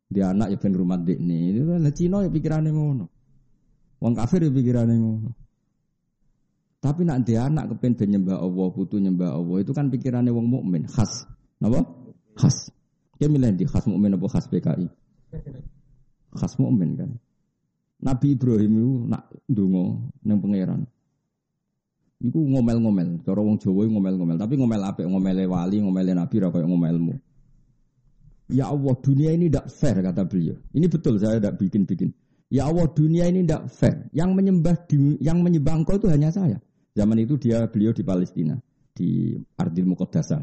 Dia anak ya ben rumah dek nih. Itu kan Cina ya pikirannya ngono. Wong kafir ya pikirannya ngono. Tapi nak dia anak kepen ben nyembah Allah, putu nyembah Allah itu kan pikirannya wong mukmin khas. Napa? Khas. Dia milih di khas mukmin apa khas PKI? Khas mukmin kan. Nabi Ibrahim itu nak ndonga nang pangeran. Iku ngomel-ngomel, cara wong Jawa ngomel-ngomel, tapi ngomel apa? Ngomele wali, ngomele nabi ra ngomelmu. Ya Allah, dunia ini tidak fair kata beliau. Ini betul saya tidak bikin-bikin. Ya Allah, dunia ini tidak fair. Yang menyembah yang menyembah engkau itu hanya saya. Zaman itu dia beliau di Palestina, di Ardil Muqaddasah.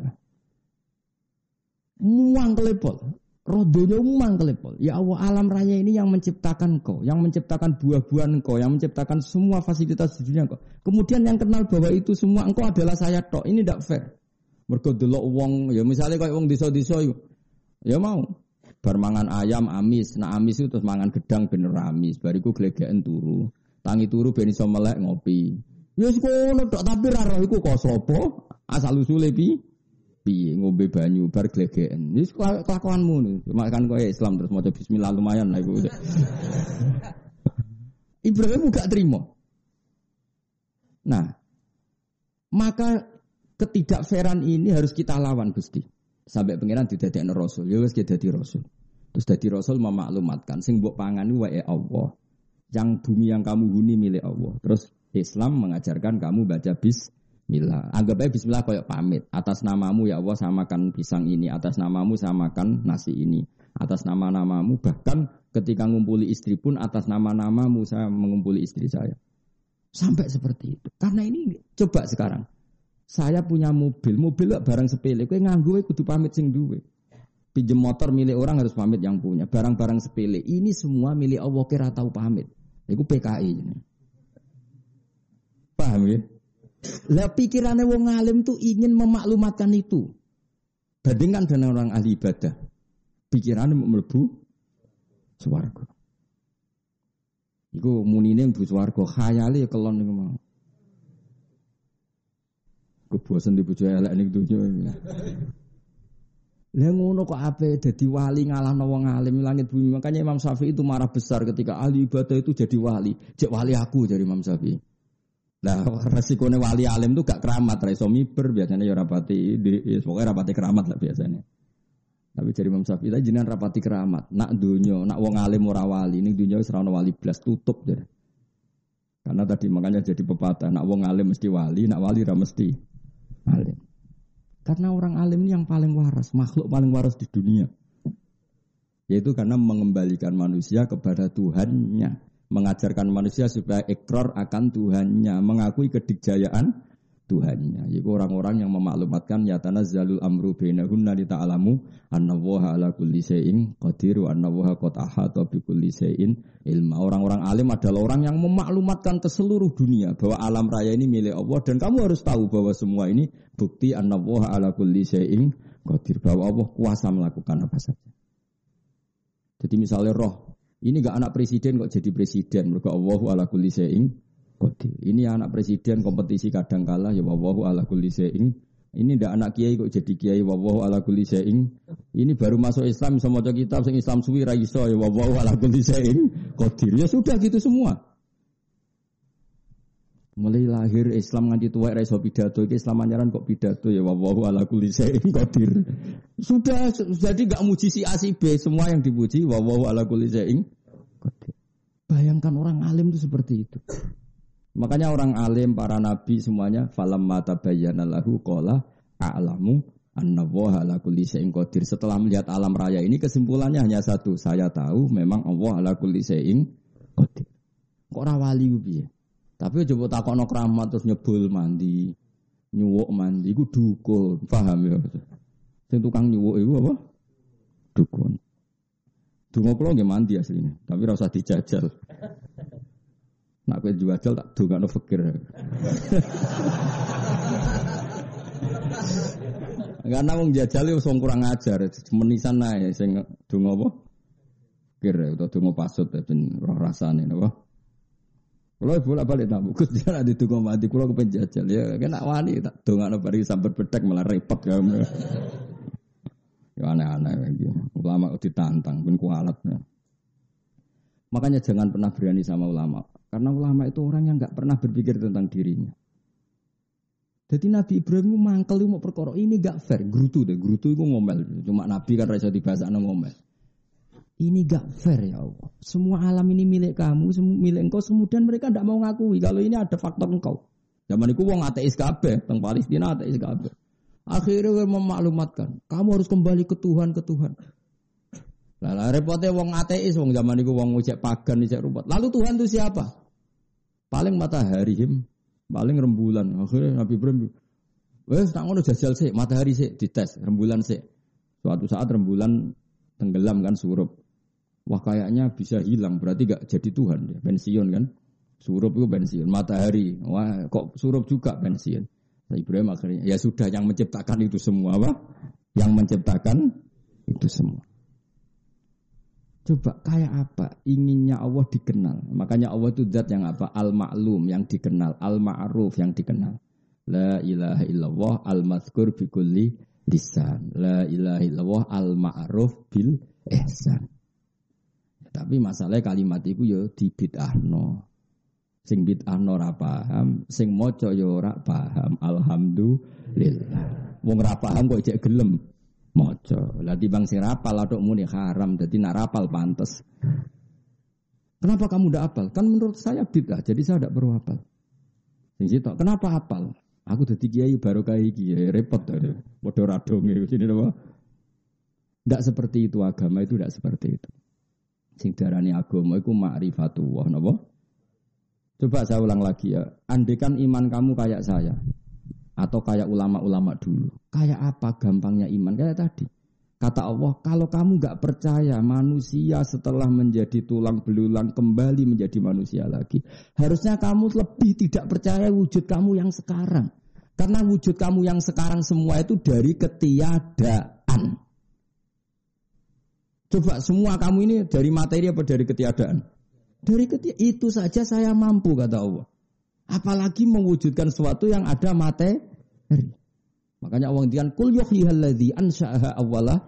Muang kelepol. Rodonya umang kelepol. Ya Allah alam raya ini yang menciptakan kau, yang menciptakan buah-buahan kau, yang menciptakan semua fasilitas di dunia kau. Kemudian yang kenal bahwa itu semua engkau adalah saya tok. Ini tidak fair. Mergo delok wong ya misalnya kayak wong desa-desa ya mau bar mangan ayam amis, nah amis itu terus mangan gedang bener amis, bariku glegeken turu. Tangi turu ben iso melek ngopi. Ya sekono tok tapi ra roh iku kok? Asal usule pi piye ngombe banyu bar glegeken. Wis kelakuanmu nih. Cuma kan kowe Islam terus maca bismillah lumayan lah iku. [laughs] Ibrahim gak terima. Nah, maka ketidakfairan ini harus kita lawan Gusti. Sampai pangeran didadekno rasul, ya wis dadi rasul. Terus dadi rasul memaklumatkan sing mbok pangan wae Allah. Yang bumi yang kamu huni milik Allah. Terus Islam mengajarkan kamu baca bismillah. Anggap aja bismillah kayak pamit. Atas namamu ya Allah samakan pisang ini. Atas namamu samakan nasi ini. Atas nama-namamu bahkan ketika ngumpuli istri pun atas nama-namamu saya mengumpuli istri saya. Sampai seperti itu. Karena ini coba sekarang. Saya punya mobil, mobil gak barang sepele. Kue nganggu kudu pamit sing duwe. Pinjem motor milik orang harus pamit yang punya. Barang-barang sepele. Ini semua milik Allah kira tahu pamit. Itu PKI. Paham ya? Lah pikirannya wong alim tuh ingin memaklumatkan itu. Bandingkan dengan orang ahli ibadah. Pikirannya mau melebu swarga. Iku munine mlebu swarga, khayale ya kelon niku mau. Kebosan di bojo elek ning donya. Lah ngono kok ape dadi wali ngalahno wong alim langit bumi. Makanya Imam Syafi'i itu marah besar ketika ahli ibadah itu jadi wali. Cek wali aku dari Imam Syafi'i. Nah, resikonya wali alim itu gak keramat, raiso miber biasanya ya rapati, di, ya, pokoknya rapati keramat lah biasanya. Tapi dari Imam Syafi'i tadi jenengan rapati keramat, nak dunia, nak wong alim ora wali, ini dunia wis wali belas tutup jadi. Karena tadi makanya jadi pepatah, nak wong alim mesti wali, nak wali ra mesti alim. Karena orang alim ini yang paling waras, makhluk paling waras di dunia. Yaitu karena mengembalikan manusia kepada Tuhannya. Mengajarkan manusia supaya ekor akan Tuhannya. Mengakui kedikjayaan Tuhannya. Yaitu orang-orang yang memaklumatkan ya tanazzalul amru bainahunna li ta'lamu annallaha ala kulli syai'in qadir wa annallaha qad ahata bi kulli syai'in ilma. Orang-orang alim adalah orang yang memaklumatkan ke seluruh dunia bahwa alam raya ini milik Allah dan kamu harus tahu bahwa semua ini bukti annallaha ala kulli syai'in qadir bahwa Allah kuasa melakukan apa saja. Jadi misalnya roh, ini gak anak presiden kok jadi presiden, mereka Allahu ala kulli syai'in. Ini anak presiden kompetisi kadang kalah ya wawahu ala kulli syai'in. Ini ndak anak kiai kok jadi kiai wawahu ala kulli syai'in. Ini baru masuk Islam bisa maca kitab sing Islam suwi ra iso ya wawahu ala kulli syai'in qadir. Ya sudah gitu semua. Mulai lahir Islam nganti tua iso pidato iki Islam anyaran kok pidato ya wawahu ala kulli syai'in qadir. Sudah jadi gak muji si A si B semua yang dipuji wawahu ala kulli syai'in qadir. Bayangkan orang alim itu seperti itu. Makanya orang alim, para nabi semuanya falam mata bayana lahu kola a'lamu annallaha ala kulli syai'in qadir. Setelah melihat alam raya ini kesimpulannya hanya satu, saya tahu memang Allah ala kulli syai'in qadir. Kok ora wali piye? Tapi coba takokno keramat terus nyebul mandi, nyuwuk mandi iku dukun, paham ya? Sing tukang nyuwuk iku apa? Dukun. Dungo kula nggih mandi aslinya, tapi ora usah dijajal. Nak kowe jual tak dongakno fakir. [laughs] Karena wong jajal itu wong kurang ajar, menisan ae sing donga apa? Fakir utawa donga pasut ben roh rasane napa. Kalau bolak balik tak bukus dia ada tunggu mati, kalau kepen jajal ya kena wani tak dongakno bari sampai bedek malah repot kamu. ya aneh-aneh gitu. Ulama ditantang pun kualat. Ya. Makanya jangan pernah berani sama ulama. Karena ulama itu orang yang nggak pernah berpikir tentang dirinya. Jadi Nabi Ibrahim mangkel mau perkara ini gak fair, grutu deh, grutu itu ngomel. Cuma Nabi kan rasa dibahas anak ngomel. Ini gak fair ya Allah. Semua alam ini milik kamu, milik engkau. Kemudian mereka tidak mau ngakui kalau ini ada faktor engkau. Zaman itu wong ateis kabeh, teng Palestina ateis kabeh. Akhirnya memaklumatkan, kamu harus kembali ke Tuhan, ke Tuhan. Lah repotnya wong ateis, wong zaman itu wong ngecek pagan, ngecek rumput. Lalu Tuhan itu siapa? Paling matahari him, paling rembulan. Akhirnya Nabi Ibrahim, wes tak ngono jajal sih, matahari sih dites, rembulan sih. Suatu saat rembulan tenggelam kan surup. Wah kayaknya bisa hilang, berarti gak jadi Tuhan ya, pensiun kan. Surup itu pensiun, matahari, wah kok surup juga pensiun. Nah, Ibrahim akhirnya, ya sudah yang menciptakan itu semua apa? Yang menciptakan itu semua. Coba kayak apa inginnya Allah dikenal. Makanya Allah itu zat yang apa? Al-ma'lum yang dikenal, al-ma'ruf yang dikenal. La ilaha illallah al-mazkur bi kulli lisan. La ilaha illallah al-ma'ruf bil ihsan. Tapi masalah kalimat itu ya dibid'ahno. Sing bid'ahno ora paham, sing maca ya ora paham. Alhamdulillah. Wong ora paham kok cek gelem Mojo. Lah bang sing rapal aduk muni haram jadi nak rapal pantes. Kenapa kamu udah apal? Kan menurut saya bid'ah, jadi saya tidak perlu apal. Sing situ, kenapa apal? Aku jadi kiai baru kiai repot tadi. Bodoh radong itu sini apa? Tidak seperti itu agama itu tidak seperti itu. Sing darani agama itu ma'rifatullah, napa? Coba saya ulang lagi ya. Andekan iman kamu kayak saya, atau kayak ulama-ulama dulu. Kayak apa gampangnya iman? Kayak tadi. Kata Allah, kalau kamu gak percaya manusia setelah menjadi tulang belulang kembali menjadi manusia lagi. Harusnya kamu lebih tidak percaya wujud kamu yang sekarang. Karena wujud kamu yang sekarang semua itu dari ketiadaan. Coba semua kamu ini dari materi apa dari ketiadaan? Dari ketiadaan. Itu saja saya mampu kata Allah. Apalagi mewujudkan sesuatu yang ada materi. Makanya Allah ngendikan kul yuhyihalladzi ansha'aha awwala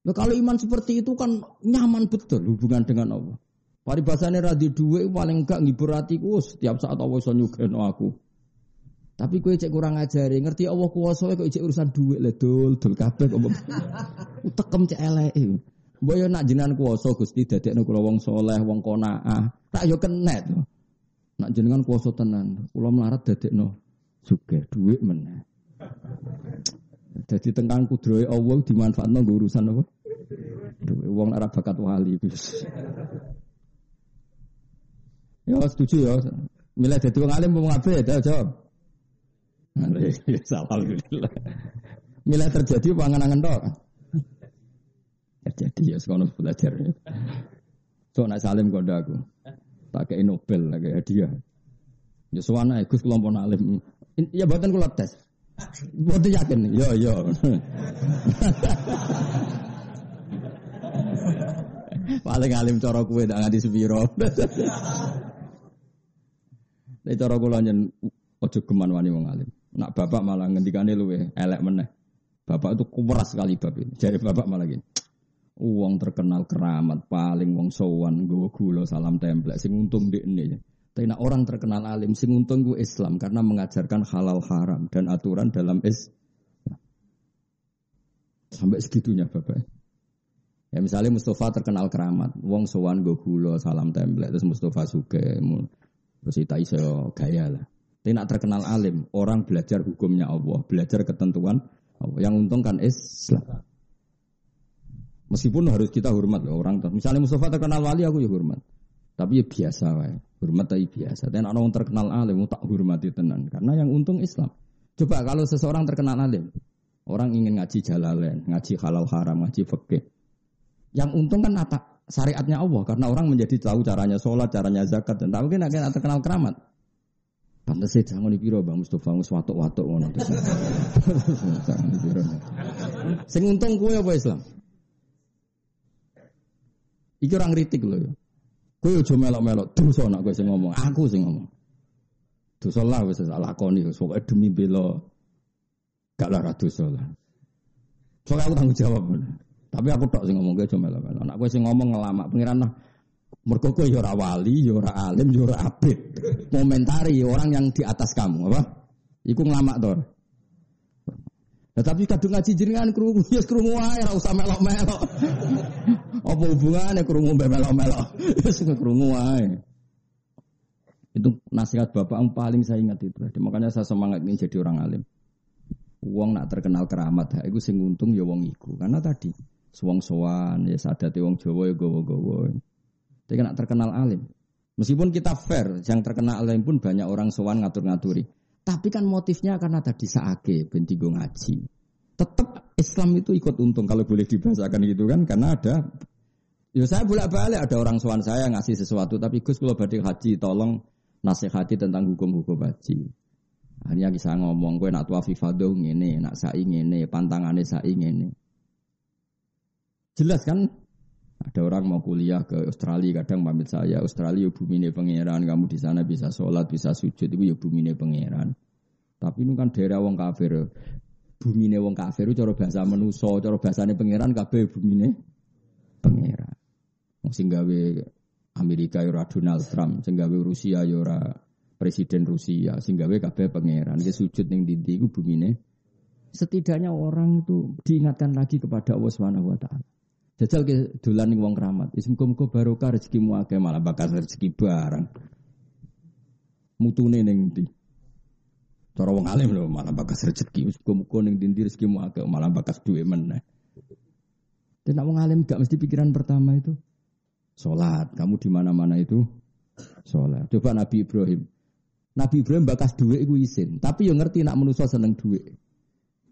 Nah, kalau iman seperti itu kan nyaman betul hubungan dengan Allah. Paribasane ra dhuwit paling enggak ngibur setiap saat Allah iso nyugeno aku. Tapi kowe cek kurang ajari, ngerti Allah kuwasa kok cek urusan dhuwit le dul dul kabeh kok. [laughs] Tekem cek eleke. Mbok yo nak jenengan kuwasa Gusti dadekno kula wong soleh, wong qanaah. Tak yo kenet. Nak jenengan kuwasa tenan, kula melarat dadekno suge duit meneh. Jadi tentang kudroy Allah dimanfaatkan nggo urusan apa? Duit wong ora bakat wali [laughs] wis. Ya setuju ya. Milih dadi wong alim wong apik ya jawab. Alhamdulillah. Mila terjadi pangan-angan tok. Terjadi ya sekolah belajar. So nak salim kode aku. Kayak Nobel lagi hadiah. Ya suwana Gus kelompok alim. Ya buatan kula tes. Buatan yakin. Yo yo. [laughs] Paling alim cara kue tak nganti sepiro. Nek cara kula nyen ojo geman wani wong alim. Nak bapak malah ngendikane luwe elek meneh. Bapak itu kuras sekali bab ini. Jadi bapak malah gini. Uang terkenal keramat paling wong sowan gue gula salam template sing untung di ini. Tapi nak orang terkenal alim sing untung gue Islam karena mengajarkan halal haram dan aturan dalam Islam. Sampai segitunya bapak. Ya misalnya Mustafa terkenal keramat, wong sowan gue gula salam template terus Mustafa suke, terus itu iso gaya lah. Tapi nak terkenal alim, orang belajar hukumnya Allah, belajar ketentuan Allah. Yang untung kan Islam. Meskipun harus kita hormat loh orang. Misalnya Mustafa terkenal wali, aku ya hormat. Tapi ya biasa wae. Hormat tapi biasa. Dan orang terkenal alim, tak hormati tenan. Karena yang untung Islam. Coba kalau seseorang terkenal alim, orang ingin ngaji jalalain, ngaji halal haram, ngaji fikih. Yang untung kan atak syariatnya Allah karena orang menjadi tahu caranya sholat, caranya zakat dan tahu kan akan terkenal keramat. Pantes sih jangan dipiro Bang Mustofa wis watuk-watuk ngono terus. [laughs] Sing untung kuwe apa Islam? Iki orang kritik lho ya. Kowe aja melok-melok dosa nak kowe sing ngomong, aku sing ngomong. Dosa lah wis lakoni wis pokoke demi bela gak lara dosa lah. Soalnya aku tanggung jawab. Tapi aku tok sing ngomong aja melo-melo. Nek kowe sing ngomong ngelamak pengiran lah. Mergo kowe ya ora wali, ya alim, ya ora abid. Momentari orang yang di atas kamu, apa? Iku ngelamak to. Nah, tapi kadung ngaji jenengan krungu ya krungu wae ora usah melok-melok. Apa hubungannya krungu mbek melok-melok? [laughs] Ya sing krungu. Itu nasihat bapak yang paling saya ingat itu. Makanya saya semangat ini jadi orang alim. Uang nak terkenal keramat, ha, itu sing untung ya wong iku. Karena tadi Suwong sowan, ya sadate wong Jawa ya gowo-gowo. Tapi kan terkenal alim. Meskipun kita fair, yang terkenal alim pun banyak orang sowan ngatur-ngaturi. Tapi kan motifnya karena tadi saake benti ngaji. Tetap Islam itu ikut untung kalau boleh dibahasakan gitu kan karena ada Ya saya bolak-balik ada orang sowan saya ngasih sesuatu tapi Gus kalau badhe haji tolong nasihati tentang hukum-hukum haji. Hanya bisa ngomong gue nak tua fifado ngene, nak sai ngene, pantangane sai ngene. Jelas kan? Ada orang mau kuliah ke Australia, kadang pamit saya, Australia ya bumi ini pangeran, kamu di sana bisa sholat, bisa sujud, itu ya bumi ini pangeran. Tapi ini kan daerah wong kafir, bumi ini wong kafir, itu cara bahasa menuso, cara bahasanya pangeran, kabeh bumi ini pangeran. Sehingga Amerika yura ya Donald Trump, sehingga Rusia yura ya presiden Rusia, sehingga kabeh pangeran. Dia sujud ning dindi, itu bumi ini. Setidaknya orang itu diingatkan lagi kepada Allah Subhanahu Wa. Jajal ke dolan ning wong keramat. Wis muga-muga barokah rezekimu akeh malah bakal rezeki barang. Mutune ning ndi? Cara wong alim lho malah bakas rezeki. Wis muga-muga ning ndi rezekimu akeh malah bakas duwe meneh. Dan wong alim gak mesti pikiran pertama itu salat. Kamu di mana-mana itu salat. Coba Nabi Ibrahim. Nabi Ibrahim bakas duit itu izin, tapi yang ngerti nak manusia seneng duit.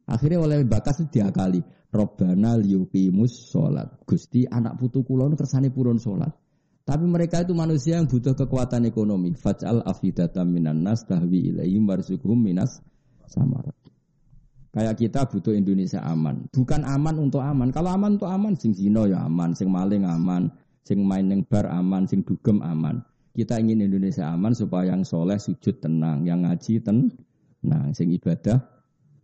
Akhirnya oleh bakas diakali. Robbana liyuqimus sholat. Gusti anak putu kulon kersane purun sholat. Tapi mereka itu manusia yang butuh kekuatan ekonomi. Faj'al afidata minan nas tahwi ilaihim warzuqhum minas samar. Kayak kita butuh Indonesia aman. Bukan aman untuk aman. Kalau aman untuk aman, sing zino ya aman, sing maling aman, sing main bar aman, sing dugem aman. Kita ingin Indonesia aman supaya yang soleh sujud tenang, yang ngaji tenang, sing ibadah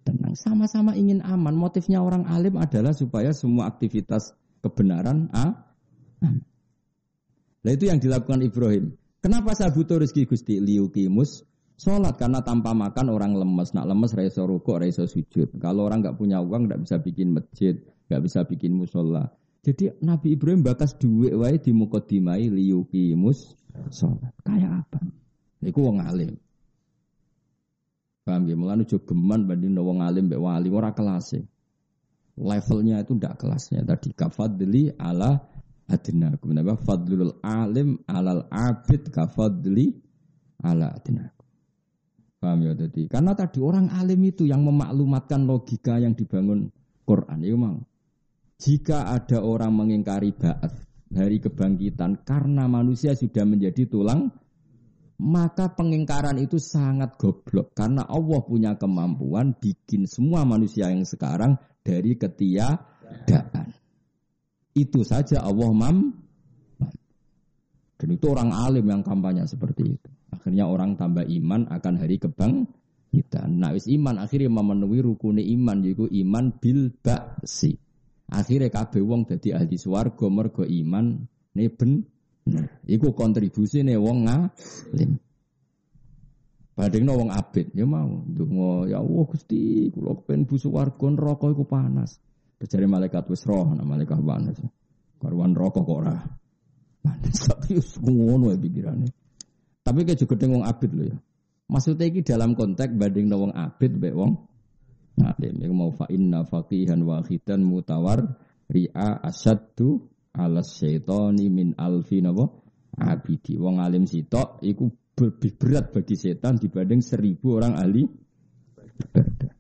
tenang. Sama-sama ingin aman. Motifnya orang alim adalah supaya semua aktivitas kebenaran ah, Nah itu yang dilakukan Ibrahim. Kenapa saya butuh rezeki Gusti liukimus sholat karena tanpa makan orang lemes. Nak lemes reso rukuk, reso sujud. Kalau orang nggak punya uang nggak bisa bikin masjid, nggak bisa bikin musola. Jadi Nabi Ibrahim bakas duit wae di mukodimai liukimus sholat. Kayak apa? Iku wong alim. Paham ya? Mulane ojo geman banding wong alim mbek wali ora kelas Levelnya itu ndak kelasnya tadi kafadli ala adna. Kemudian apa? Fadlul alim alal abid kafadli ala adna. Paham ya tadi? Karena tadi orang alim itu yang memaklumatkan logika yang dibangun Quran itu mau. Jika ada orang mengingkari ba'ats hari kebangkitan karena manusia sudah menjadi tulang maka pengingkaran itu sangat goblok karena Allah punya kemampuan bikin semua manusia yang sekarang dari ketiadaan. Itu saja Allah mam. Dan itu orang alim yang kampanye seperti itu. Akhirnya orang tambah iman akan hari kebang kita. Nah, wis iman akhirnya memenuhi rukun iman yaitu iman bil ba'si. Akhirnya kabeh wong dadi ahli swarga mergo iman ne ben iku kontribusi ne wong ngalim. Badengno wong abid ya mau ndonga ya Allah Gusti kula kepen bu swarga neraka iku panas. Bejare malaikat wis roh nah malaikat panas. Karuan rokok kok ora. Panas [laughs] tapi ngono ya pikirane. Tapi kayak juga wong abid loh ya. Maksudnya ini dalam konteks banding wong abid baik wong ngalim. Yang mau fa inna faqihan wahidan mutawar ri'a asaddu ala syaitani min alfi napa abidi. Wong alim sitok iku lebih berat bagi setan dibanding seribu orang ahli ibadah.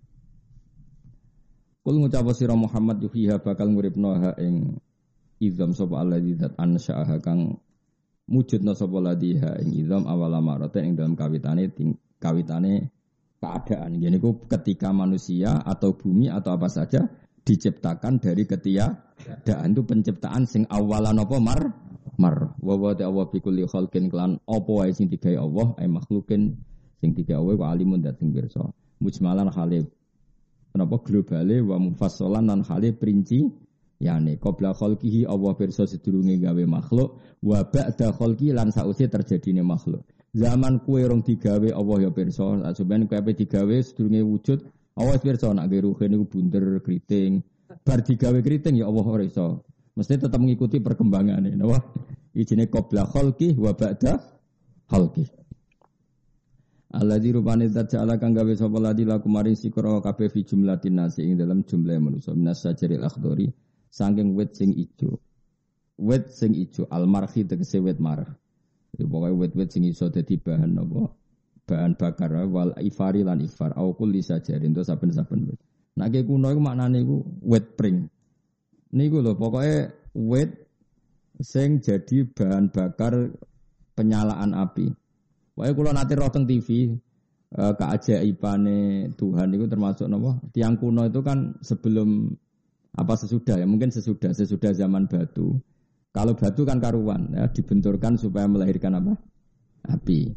Kul ngucap sira Muhammad yuhiha bakal nguripno ha ing izam sapa Allah zat ansyaha kang mujudna sapa ladiha ing idham awala marata ing dalam kawitane ting, kawitane keadaan. Ku ketika manusia atau bumi atau apa saja diciptakan dari ketiadaan itu penciptaan sing awalan apa mar mar wa wa Allah bi kulli khalqin klan apa wae sing digawe Allah ay makhlukin sing digawe wa alimun dat sing pirsa mujmalan khali kenapa globale wa mufassalan lan khali perinci Yani qabla khalqihi Allah pirsa sedurunge gawe makhluk wa ba'da khalqi lan sause terjadine makhluk. Zaman kue rong digawe Allah ya pirsa, sampeyan kue digawe sedurunge wujud Allah pirsa nak gawe ruhe niku bunder keriting. Bar digawe keriting ya Allah ora iso. Mesti tetap mengikuti perkembangan ini. Wah, ijine qabla khalqi wa ba'da khalqi. Alladzi rupane zat ja'ala kang gawe sapa ladi laku maring sikra kabeh fi jumlatin nasi ing dalam jumlah manusa minas sajaril akhdari saking wit sing ijo. Wit sing ijo almarhi tegese wit marah. Jadi pokoknya wit-wit sing iso dadi bahan apa? Bahan bakar wal ifari lan ifar au kulli sajarin to saben-saben wit. Nah ke kuno iku maknane iku wit pring. Niku lho pokoknya wit sing jadi bahan bakar penyalaan api. Wae kula nate roh teng TV eh, keajaibane Tuhan itu termasuk napa? Tiang kuno itu kan sebelum apa sesudah ya mungkin sesudah sesudah zaman batu kalau batu kan karuan ya dibenturkan supaya melahirkan apa api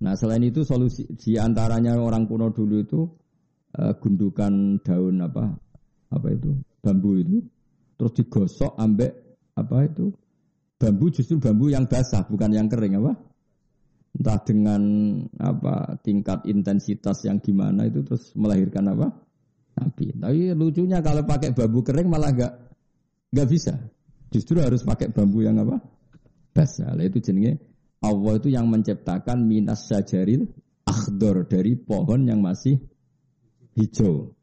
nah selain itu solusi di antaranya orang kuno dulu itu uh, gundukan daun apa apa itu bambu itu terus digosok ambek apa itu bambu justru bambu yang basah bukan yang kering apa entah dengan apa tingkat intensitas yang gimana itu terus melahirkan apa api. Tapi lucunya kalau pakai bambu kering malah nggak nggak bisa. Justru harus pakai bambu yang apa? Basah. Itu jenenge Allah itu yang menciptakan minas sajaril akhdor dari pohon yang masih hijau.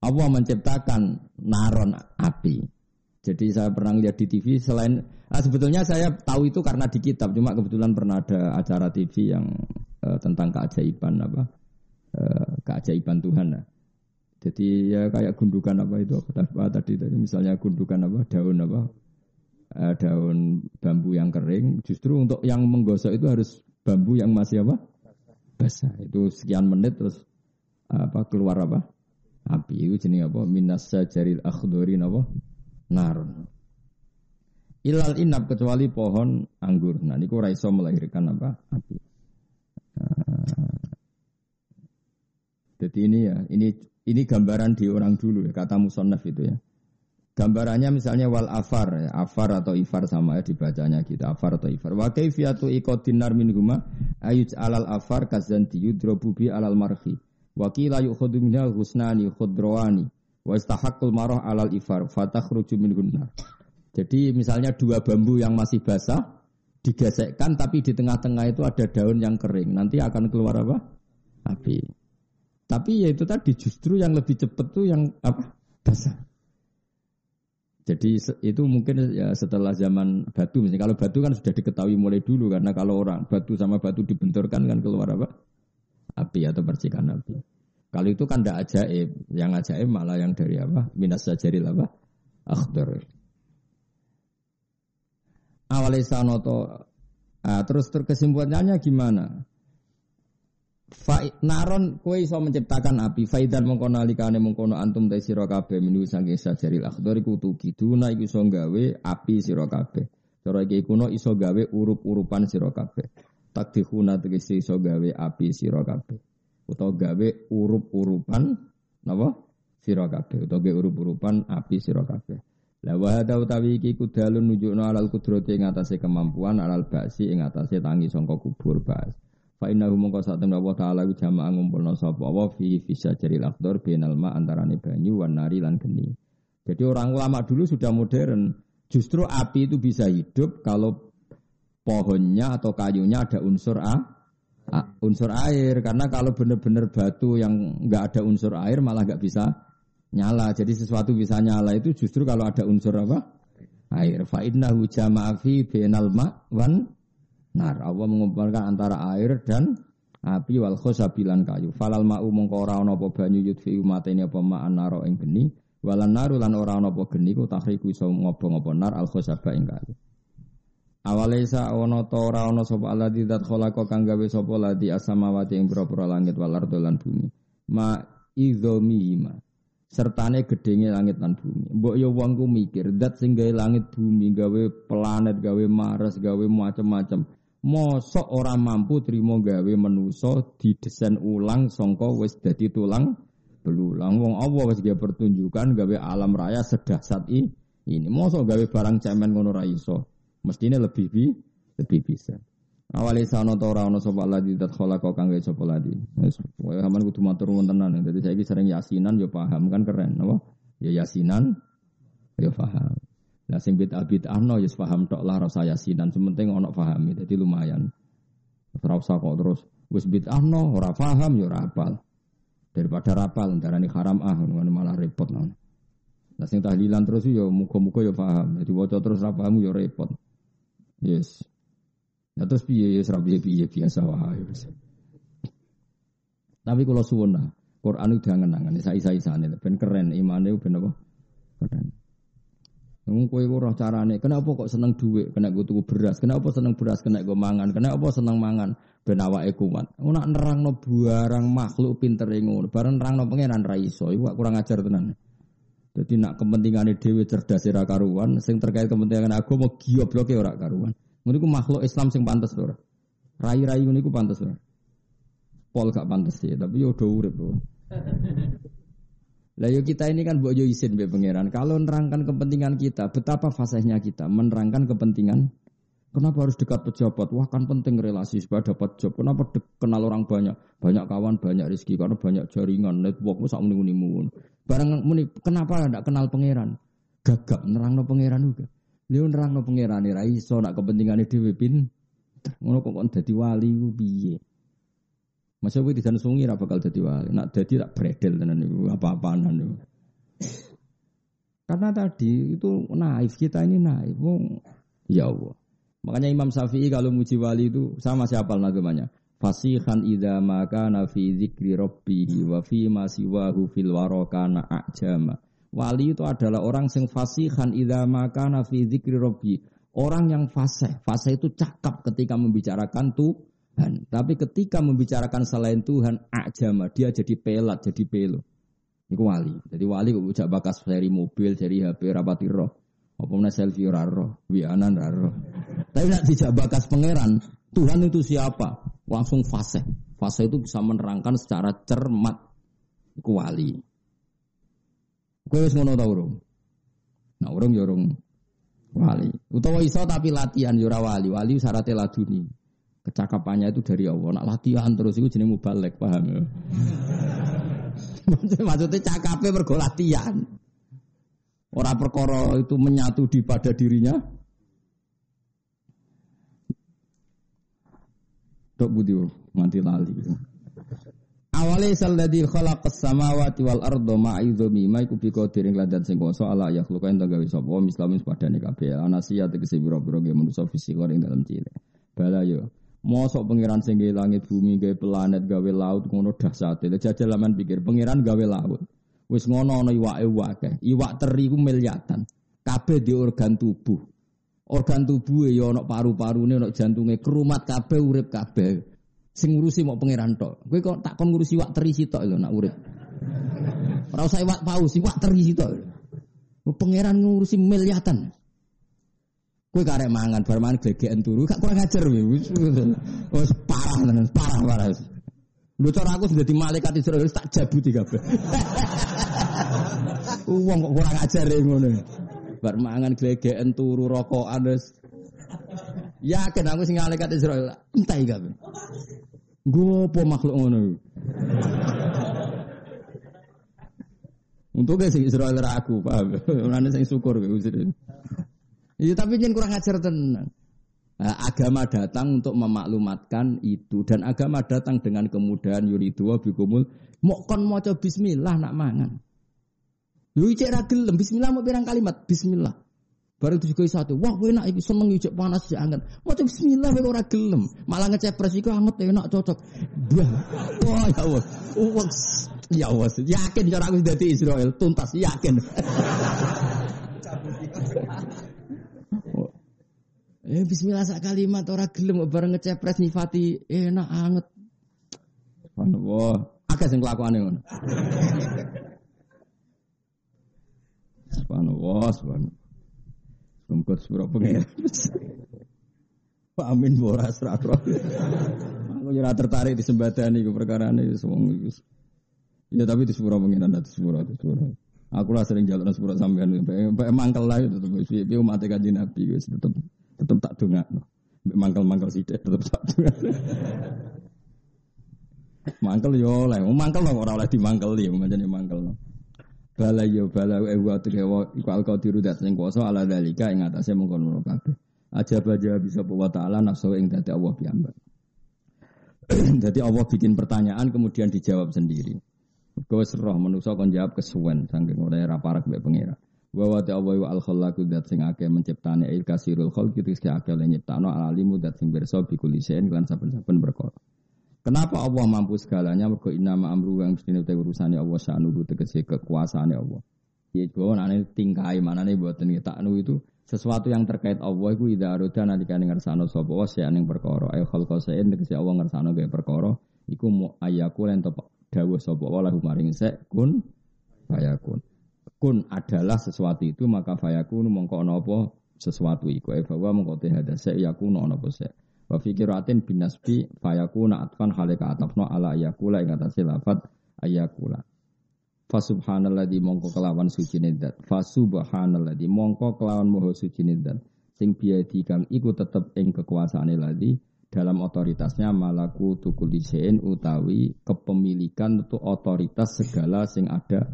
Allah menciptakan naron api. Jadi saya pernah lihat di TV selain ah, sebetulnya saya tahu itu karena di kitab cuma kebetulan pernah ada acara TV yang uh, tentang keajaiban apa uh, keajaiban Tuhan. Nah. Jadi ya kayak gundukan apa itu apa tadi tadi misalnya gundukan apa daun apa eh, daun bambu yang kering justru untuk yang menggosok itu harus bambu yang masih apa basah itu sekian menit terus apa keluar apa? Api itu jenis apa? Minas sajaril akhdori apa? Narun ilal inap kecuali pohon anggur. Nah ini raiso melahirkan apa? Api. Nah, jadi ini ya ini ini gambaran di orang dulu ya, kata musonaf itu ya. Gambarannya misalnya wal afar, ya, afar atau ifar sama ya dibacanya gitu, afar atau ifar. Wa kaifiyatu iqadinar min huma ayuj alal afar kazanti yudrobu bi alal marhi. Wa qila husnani khudrawani wa istahaqqul marah alal ifar fatakhruju min gunnar. Jadi misalnya dua bambu yang masih basah digesekkan tapi di tengah-tengah itu ada daun yang kering. Nanti akan keluar apa? Api. Tapi ya itu tadi justru yang lebih cepat tuh yang apa basah. Jadi itu mungkin ya setelah zaman batu misalnya kalau batu kan sudah diketahui mulai dulu karena kalau orang batu sama batu dibenturkan kan keluar apa? Api atau percikan api. Kalau itu kan tidak ajaib, yang ajaib malah yang dari apa? Minas sajaril apa? Akhdar. Awalnya sanoto, ah, terus terkesimpulannya gimana? Fa naron kowe iso menciptakan api faidan mengkono alikane mengkono antum ta sira kabeh minu saking sajaril akhdar iku tukiduna iku iso gawe api sira kabeh cara iki kuno iso gawe urup-urupan kabeh takdihuna tegese iso gawe api sira kabeh utawa gawe urup-urupan napa sira kabeh utawa gawe urup-urupan api sira kabeh La wa hada utawi iki kudalun nunjukno alal kudrati ing atase kemampuan alal basi ing atase tangi sangka kubur bas. Fa innahu mongko sak temne Allah taala ku jamaah ngumpulna sapa wa fi jaril akhdar bainal ma antarane banyu wan nari lan geni. Jadi orang ulama dulu sudah modern. Justru api itu bisa hidup kalau pohonnya atau kayunya ada unsur A, unsur air. Karena kalau benar-benar batu yang nggak ada unsur air malah nggak bisa nyala. Jadi sesuatu bisa nyala itu justru kalau ada unsur apa? Air. Fa innahu jama'a fi bainal ma wan nar. Allah mengumpulkan antara air dan api wal khosabilan kayu. Falal ma'u mongko ora ana apa banyu yudfi umatene apa ma'an naro ing geni. Walan naru lan ora ana apa geni ku tahriku iso ngobong apa nar al khosaba ing kayu. Awalesa ana ta ora ana sapa alladzi dzat khalaqa kang gawe sapa ladi asamawati ing pira-pira langit wal ardo lan bumi. Ma idzomihima sertane gedenge langit lan bumi. Mbok yo wong ku mikir, dat sing gawe langit bumi, gawe planet, gawe Mars, gawe macam-macam. mosok ora mampu trimo gawe menuso didesain ulang songko wis dadi tulang belulang wong Allah wis gawe pertunjukan gawe alam raya sedahsat ini mosok gawe barang cemen ngono ra iso mestine lebih bi lebih bisa awali sana ta ora ana ladi dat khalaqa kang gawe sapa ladi wis aman kudu matur nuwun tenan saiki sering yasinan yo paham kan keren apa ya yasinan yo paham Nah sing bid'ah bid'ah no yes ya paham tok lah rasa yasinan sementing ono pahami jadi lumayan. Ora kok terus wis bid'ah no ora paham ya ora apal. Daripada rapal darani haram ah malah repot. Nah sing tahlilan terus ya muga-muga ya paham. Jadi waca terus ra paham ya repot. Yes. Nah terus piye ya ora piye-piye biasa wae. Tapi kalau suwun Quran itu jangan nangan, saya-saya ben keren, imannya ben apa? Keren. Wong kowe ora carane. Kenapa kok seneng duit? Kena gue tuku beras. Kenapa seneng beras? Kena gue mangan. Kenapa seneng mangan? Ben awake kuat. Ora nerangno barang makhluk pinter ngono. Bareng nerangno pangeran ra iso. Kurang ajar tenan. Jadi nak kepentingannya dewi cerdas ora karuan, sing terkait kepentingan agama giyobloke ora karuan. Iku makhluk Islam sing pantes ora. Rai-rai ngono iku pantes ora. Pol gak pantes ya, tapi yo do urip. Lah yo kita ini kan buat yo isin be pangeran. Kalau nerangkan kepentingan kita, betapa fasihnya kita menerangkan kepentingan. Kenapa harus dekat pejabat? Wah kan penting relasi supaya dapat job. Kenapa kenal orang banyak? Banyak kawan, banyak rezeki karena banyak jaringan, network sak muni muni Barang muni kenapa tidak kenal pangeran? Gagap nerangno pangeran juga. Leo nerangno pangeran ora iso nak kepentingan dhewe pin. Ngono kok dadi wali ku piye? Masa kowe disan sungi ra bakal dadi wali. Nak dadi tak bredel tenan niku apa-apaan niku. Karena tadi itu naif kita ini naif. ya Allah. Makanya Imam Syafi'i kalau muji wali itu sama siapa namanya? Fasihan idza maka nafi dzikri rabbihi wa fi ma siwahu fil warakana ajama. Wali itu adalah orang sing fasihan idza maka nafi dzikri rabbi. Orang yang fasih. Fasih itu cakap ketika membicarakan tuh Tuhan. Tapi ketika membicarakan selain Tuhan, ajama dia jadi pelat, jadi pelo. Iku wali. Jadi wali kok ujak bakas dari mobil, dari HP rapati roh. Apa mana selfie raro, wianan raro. Tapi nak tidak bakas pangeran, Tuhan itu siapa? Langsung fase. Fase itu bisa menerangkan secara cermat. Iku wali. Kowe wis ngono ta urung? Nah urung ya urung wali. Utawa iso tapi latihan yo ya wali. Wali syaratnya laduni. Kecakapannya itu dari Allah. Nak latihan terus itu jenis mubalek, paham ya? [laughs] Maksudnya cakapnya mergo latihan. Orang perkara itu menyatu di pada dirinya. Dok budi mati lali. Awale salladzi khalaqas samawati wal ardo ma'idhumi ma iku biko diring ladan sing kuwasa ala ya khluqa ento gawe sapa mislamin padane kabeh anasia tegese biro-biro ge manusa fisik ing dalam cilik. Bala yo Mosok pangeran sing langit bumi, gawe planet, gawe laut ngono dahsate. Lah jajal laman pikir pangeran gawe laut. Wis ngono ana iwake wae. Iwak teri ku miliatan. Kabeh di organ tubuh. Organ tubuh ya ana paru-parune, ana jantunge, kerumat kabeh urip kabeh. Sing ngurusi mau pangeran tok. Kowe kok tak kon ngurusi iwak teri sitok lho nak urip. Ora usah iwak paus, iwak teri sitok. Pangeran ngurusi miliatan. Kue karek mangan, bar mangan gegean turu, gak kurang ajar wis. Wis parah tenan, parah parah. Lu cara aku sudah di malaikat Israel tak jabuti kabeh. [laughs] Wong kok kurang ajar ya ngono. Bar mangan gegean turu rokokan wis. Yakin aku sing malaikat Israel entah kabeh. Gue apa makhluk ngono. Untuk sing Israel ra aku, paham. Ora sing syukur kowe Iya tapi jangan kurang ajar tenang. Nah, agama datang untuk memaklumatkan itu dan agama datang dengan kemudahan yuridu bikumul mau kon maca bismillah nak mangan. Lu cek ra gelem bismillah mau pirang kalimat bismillah. Baru itu juga satu, wah enak itu seneng cek panas ya anget. Mau bismillah kok ora gelem, malah ngecepres iku anget enak cocok. Wah ya Allah. Ya Allah, yakin cara aku dadi Israel tuntas yakin. [laughs] Eh bismillah sak kalimat ora gelem bareng ngecepres nyifati enak anget. Subhanallah. Akeh sing kelakuane ngono. [laughs] Subhanallah, subhanallah. Sungkut sepuro pengen. Amin boras rakro. Aku ora tertarik di sembadani iku perkara ini iku. Ya tapi di sepuro pengen ada di sepuro di sepuro. Aku lah sering jalan sepuro sampean, mangkel lah itu tetep piye umat kanjeng Nabi wis tetep tetap tak dengar. Mangkel-mangkel sih tetap tak dengar. mangkel yo oleh, mangkel no orang oleh dimangkel ya, macam mangkel no. Bala yo bala e wa tegewa iku al qadiru dat sing kuasa ala dalika ing atase mengkono kabeh. Aja baja bisa bawa taala nafsu ing dadi Allah piyambak. [clears throat] Jadi Allah bikin pertanyaan kemudian dijawab sendiri. Kau serah manusia kon jawab kesuwen saking ora ora parak mbek pangeran. Wa wa ta'ala wa al khallaqu dat sing akeh menciptane il kasirul khalqi rizki akeh lan nyiptano alimu dat sing pirsa bi lan saben-saben perkara. Kenapa Allah mampu segalanya? Mergo inna ma amru yang mesti te urusane Allah sa'nuhu tegese kekuasaane Allah. Ya iku nane tingkai manane mboten taknu itu sesuatu yang terkait Allah iku ida aruda nalikane ngersano sapa wa sing ning perkara. Ayo khalqa sa'in tegese Allah ngersano gawe perkara iku mu ayaku lan dawuh sapa wa lahu maring sek kun fayakun kun adalah sesuatu itu maka fayakun mongko apa sesuatu iku e bahwa mongko te hada se yakun ana apa se wa fikiratin binasbi fayakuna atfan halika atafno ala yakula ing atase lafat ayakula fa subhanalladzi mongko kelawan suci nedat fa subhanalladzi mongko kelawan moho suci nedat sing biadi kang iku tetep ing kekuasaane ladi dalam otoritasnya malaku tukul utawi kepemilikan untuk otoritas segala sing ada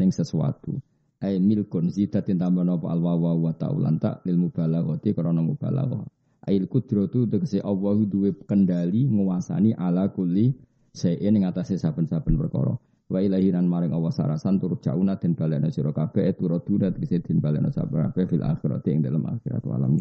ning sesuatu. Ai milkun zidatin tambah napa al wawa wa ta'ulan lil mubalaghati krana mubalaghah. Ail kudratu tegese Allah duwe kendali nguasani ala kulli sayin ing atase saben-saben perkara. Wa ilahiran maring Allah sarasan turut jauna den balena sira kabeh turut durat tegese den balena sabar fil akhirati ing dalam akhirat walam.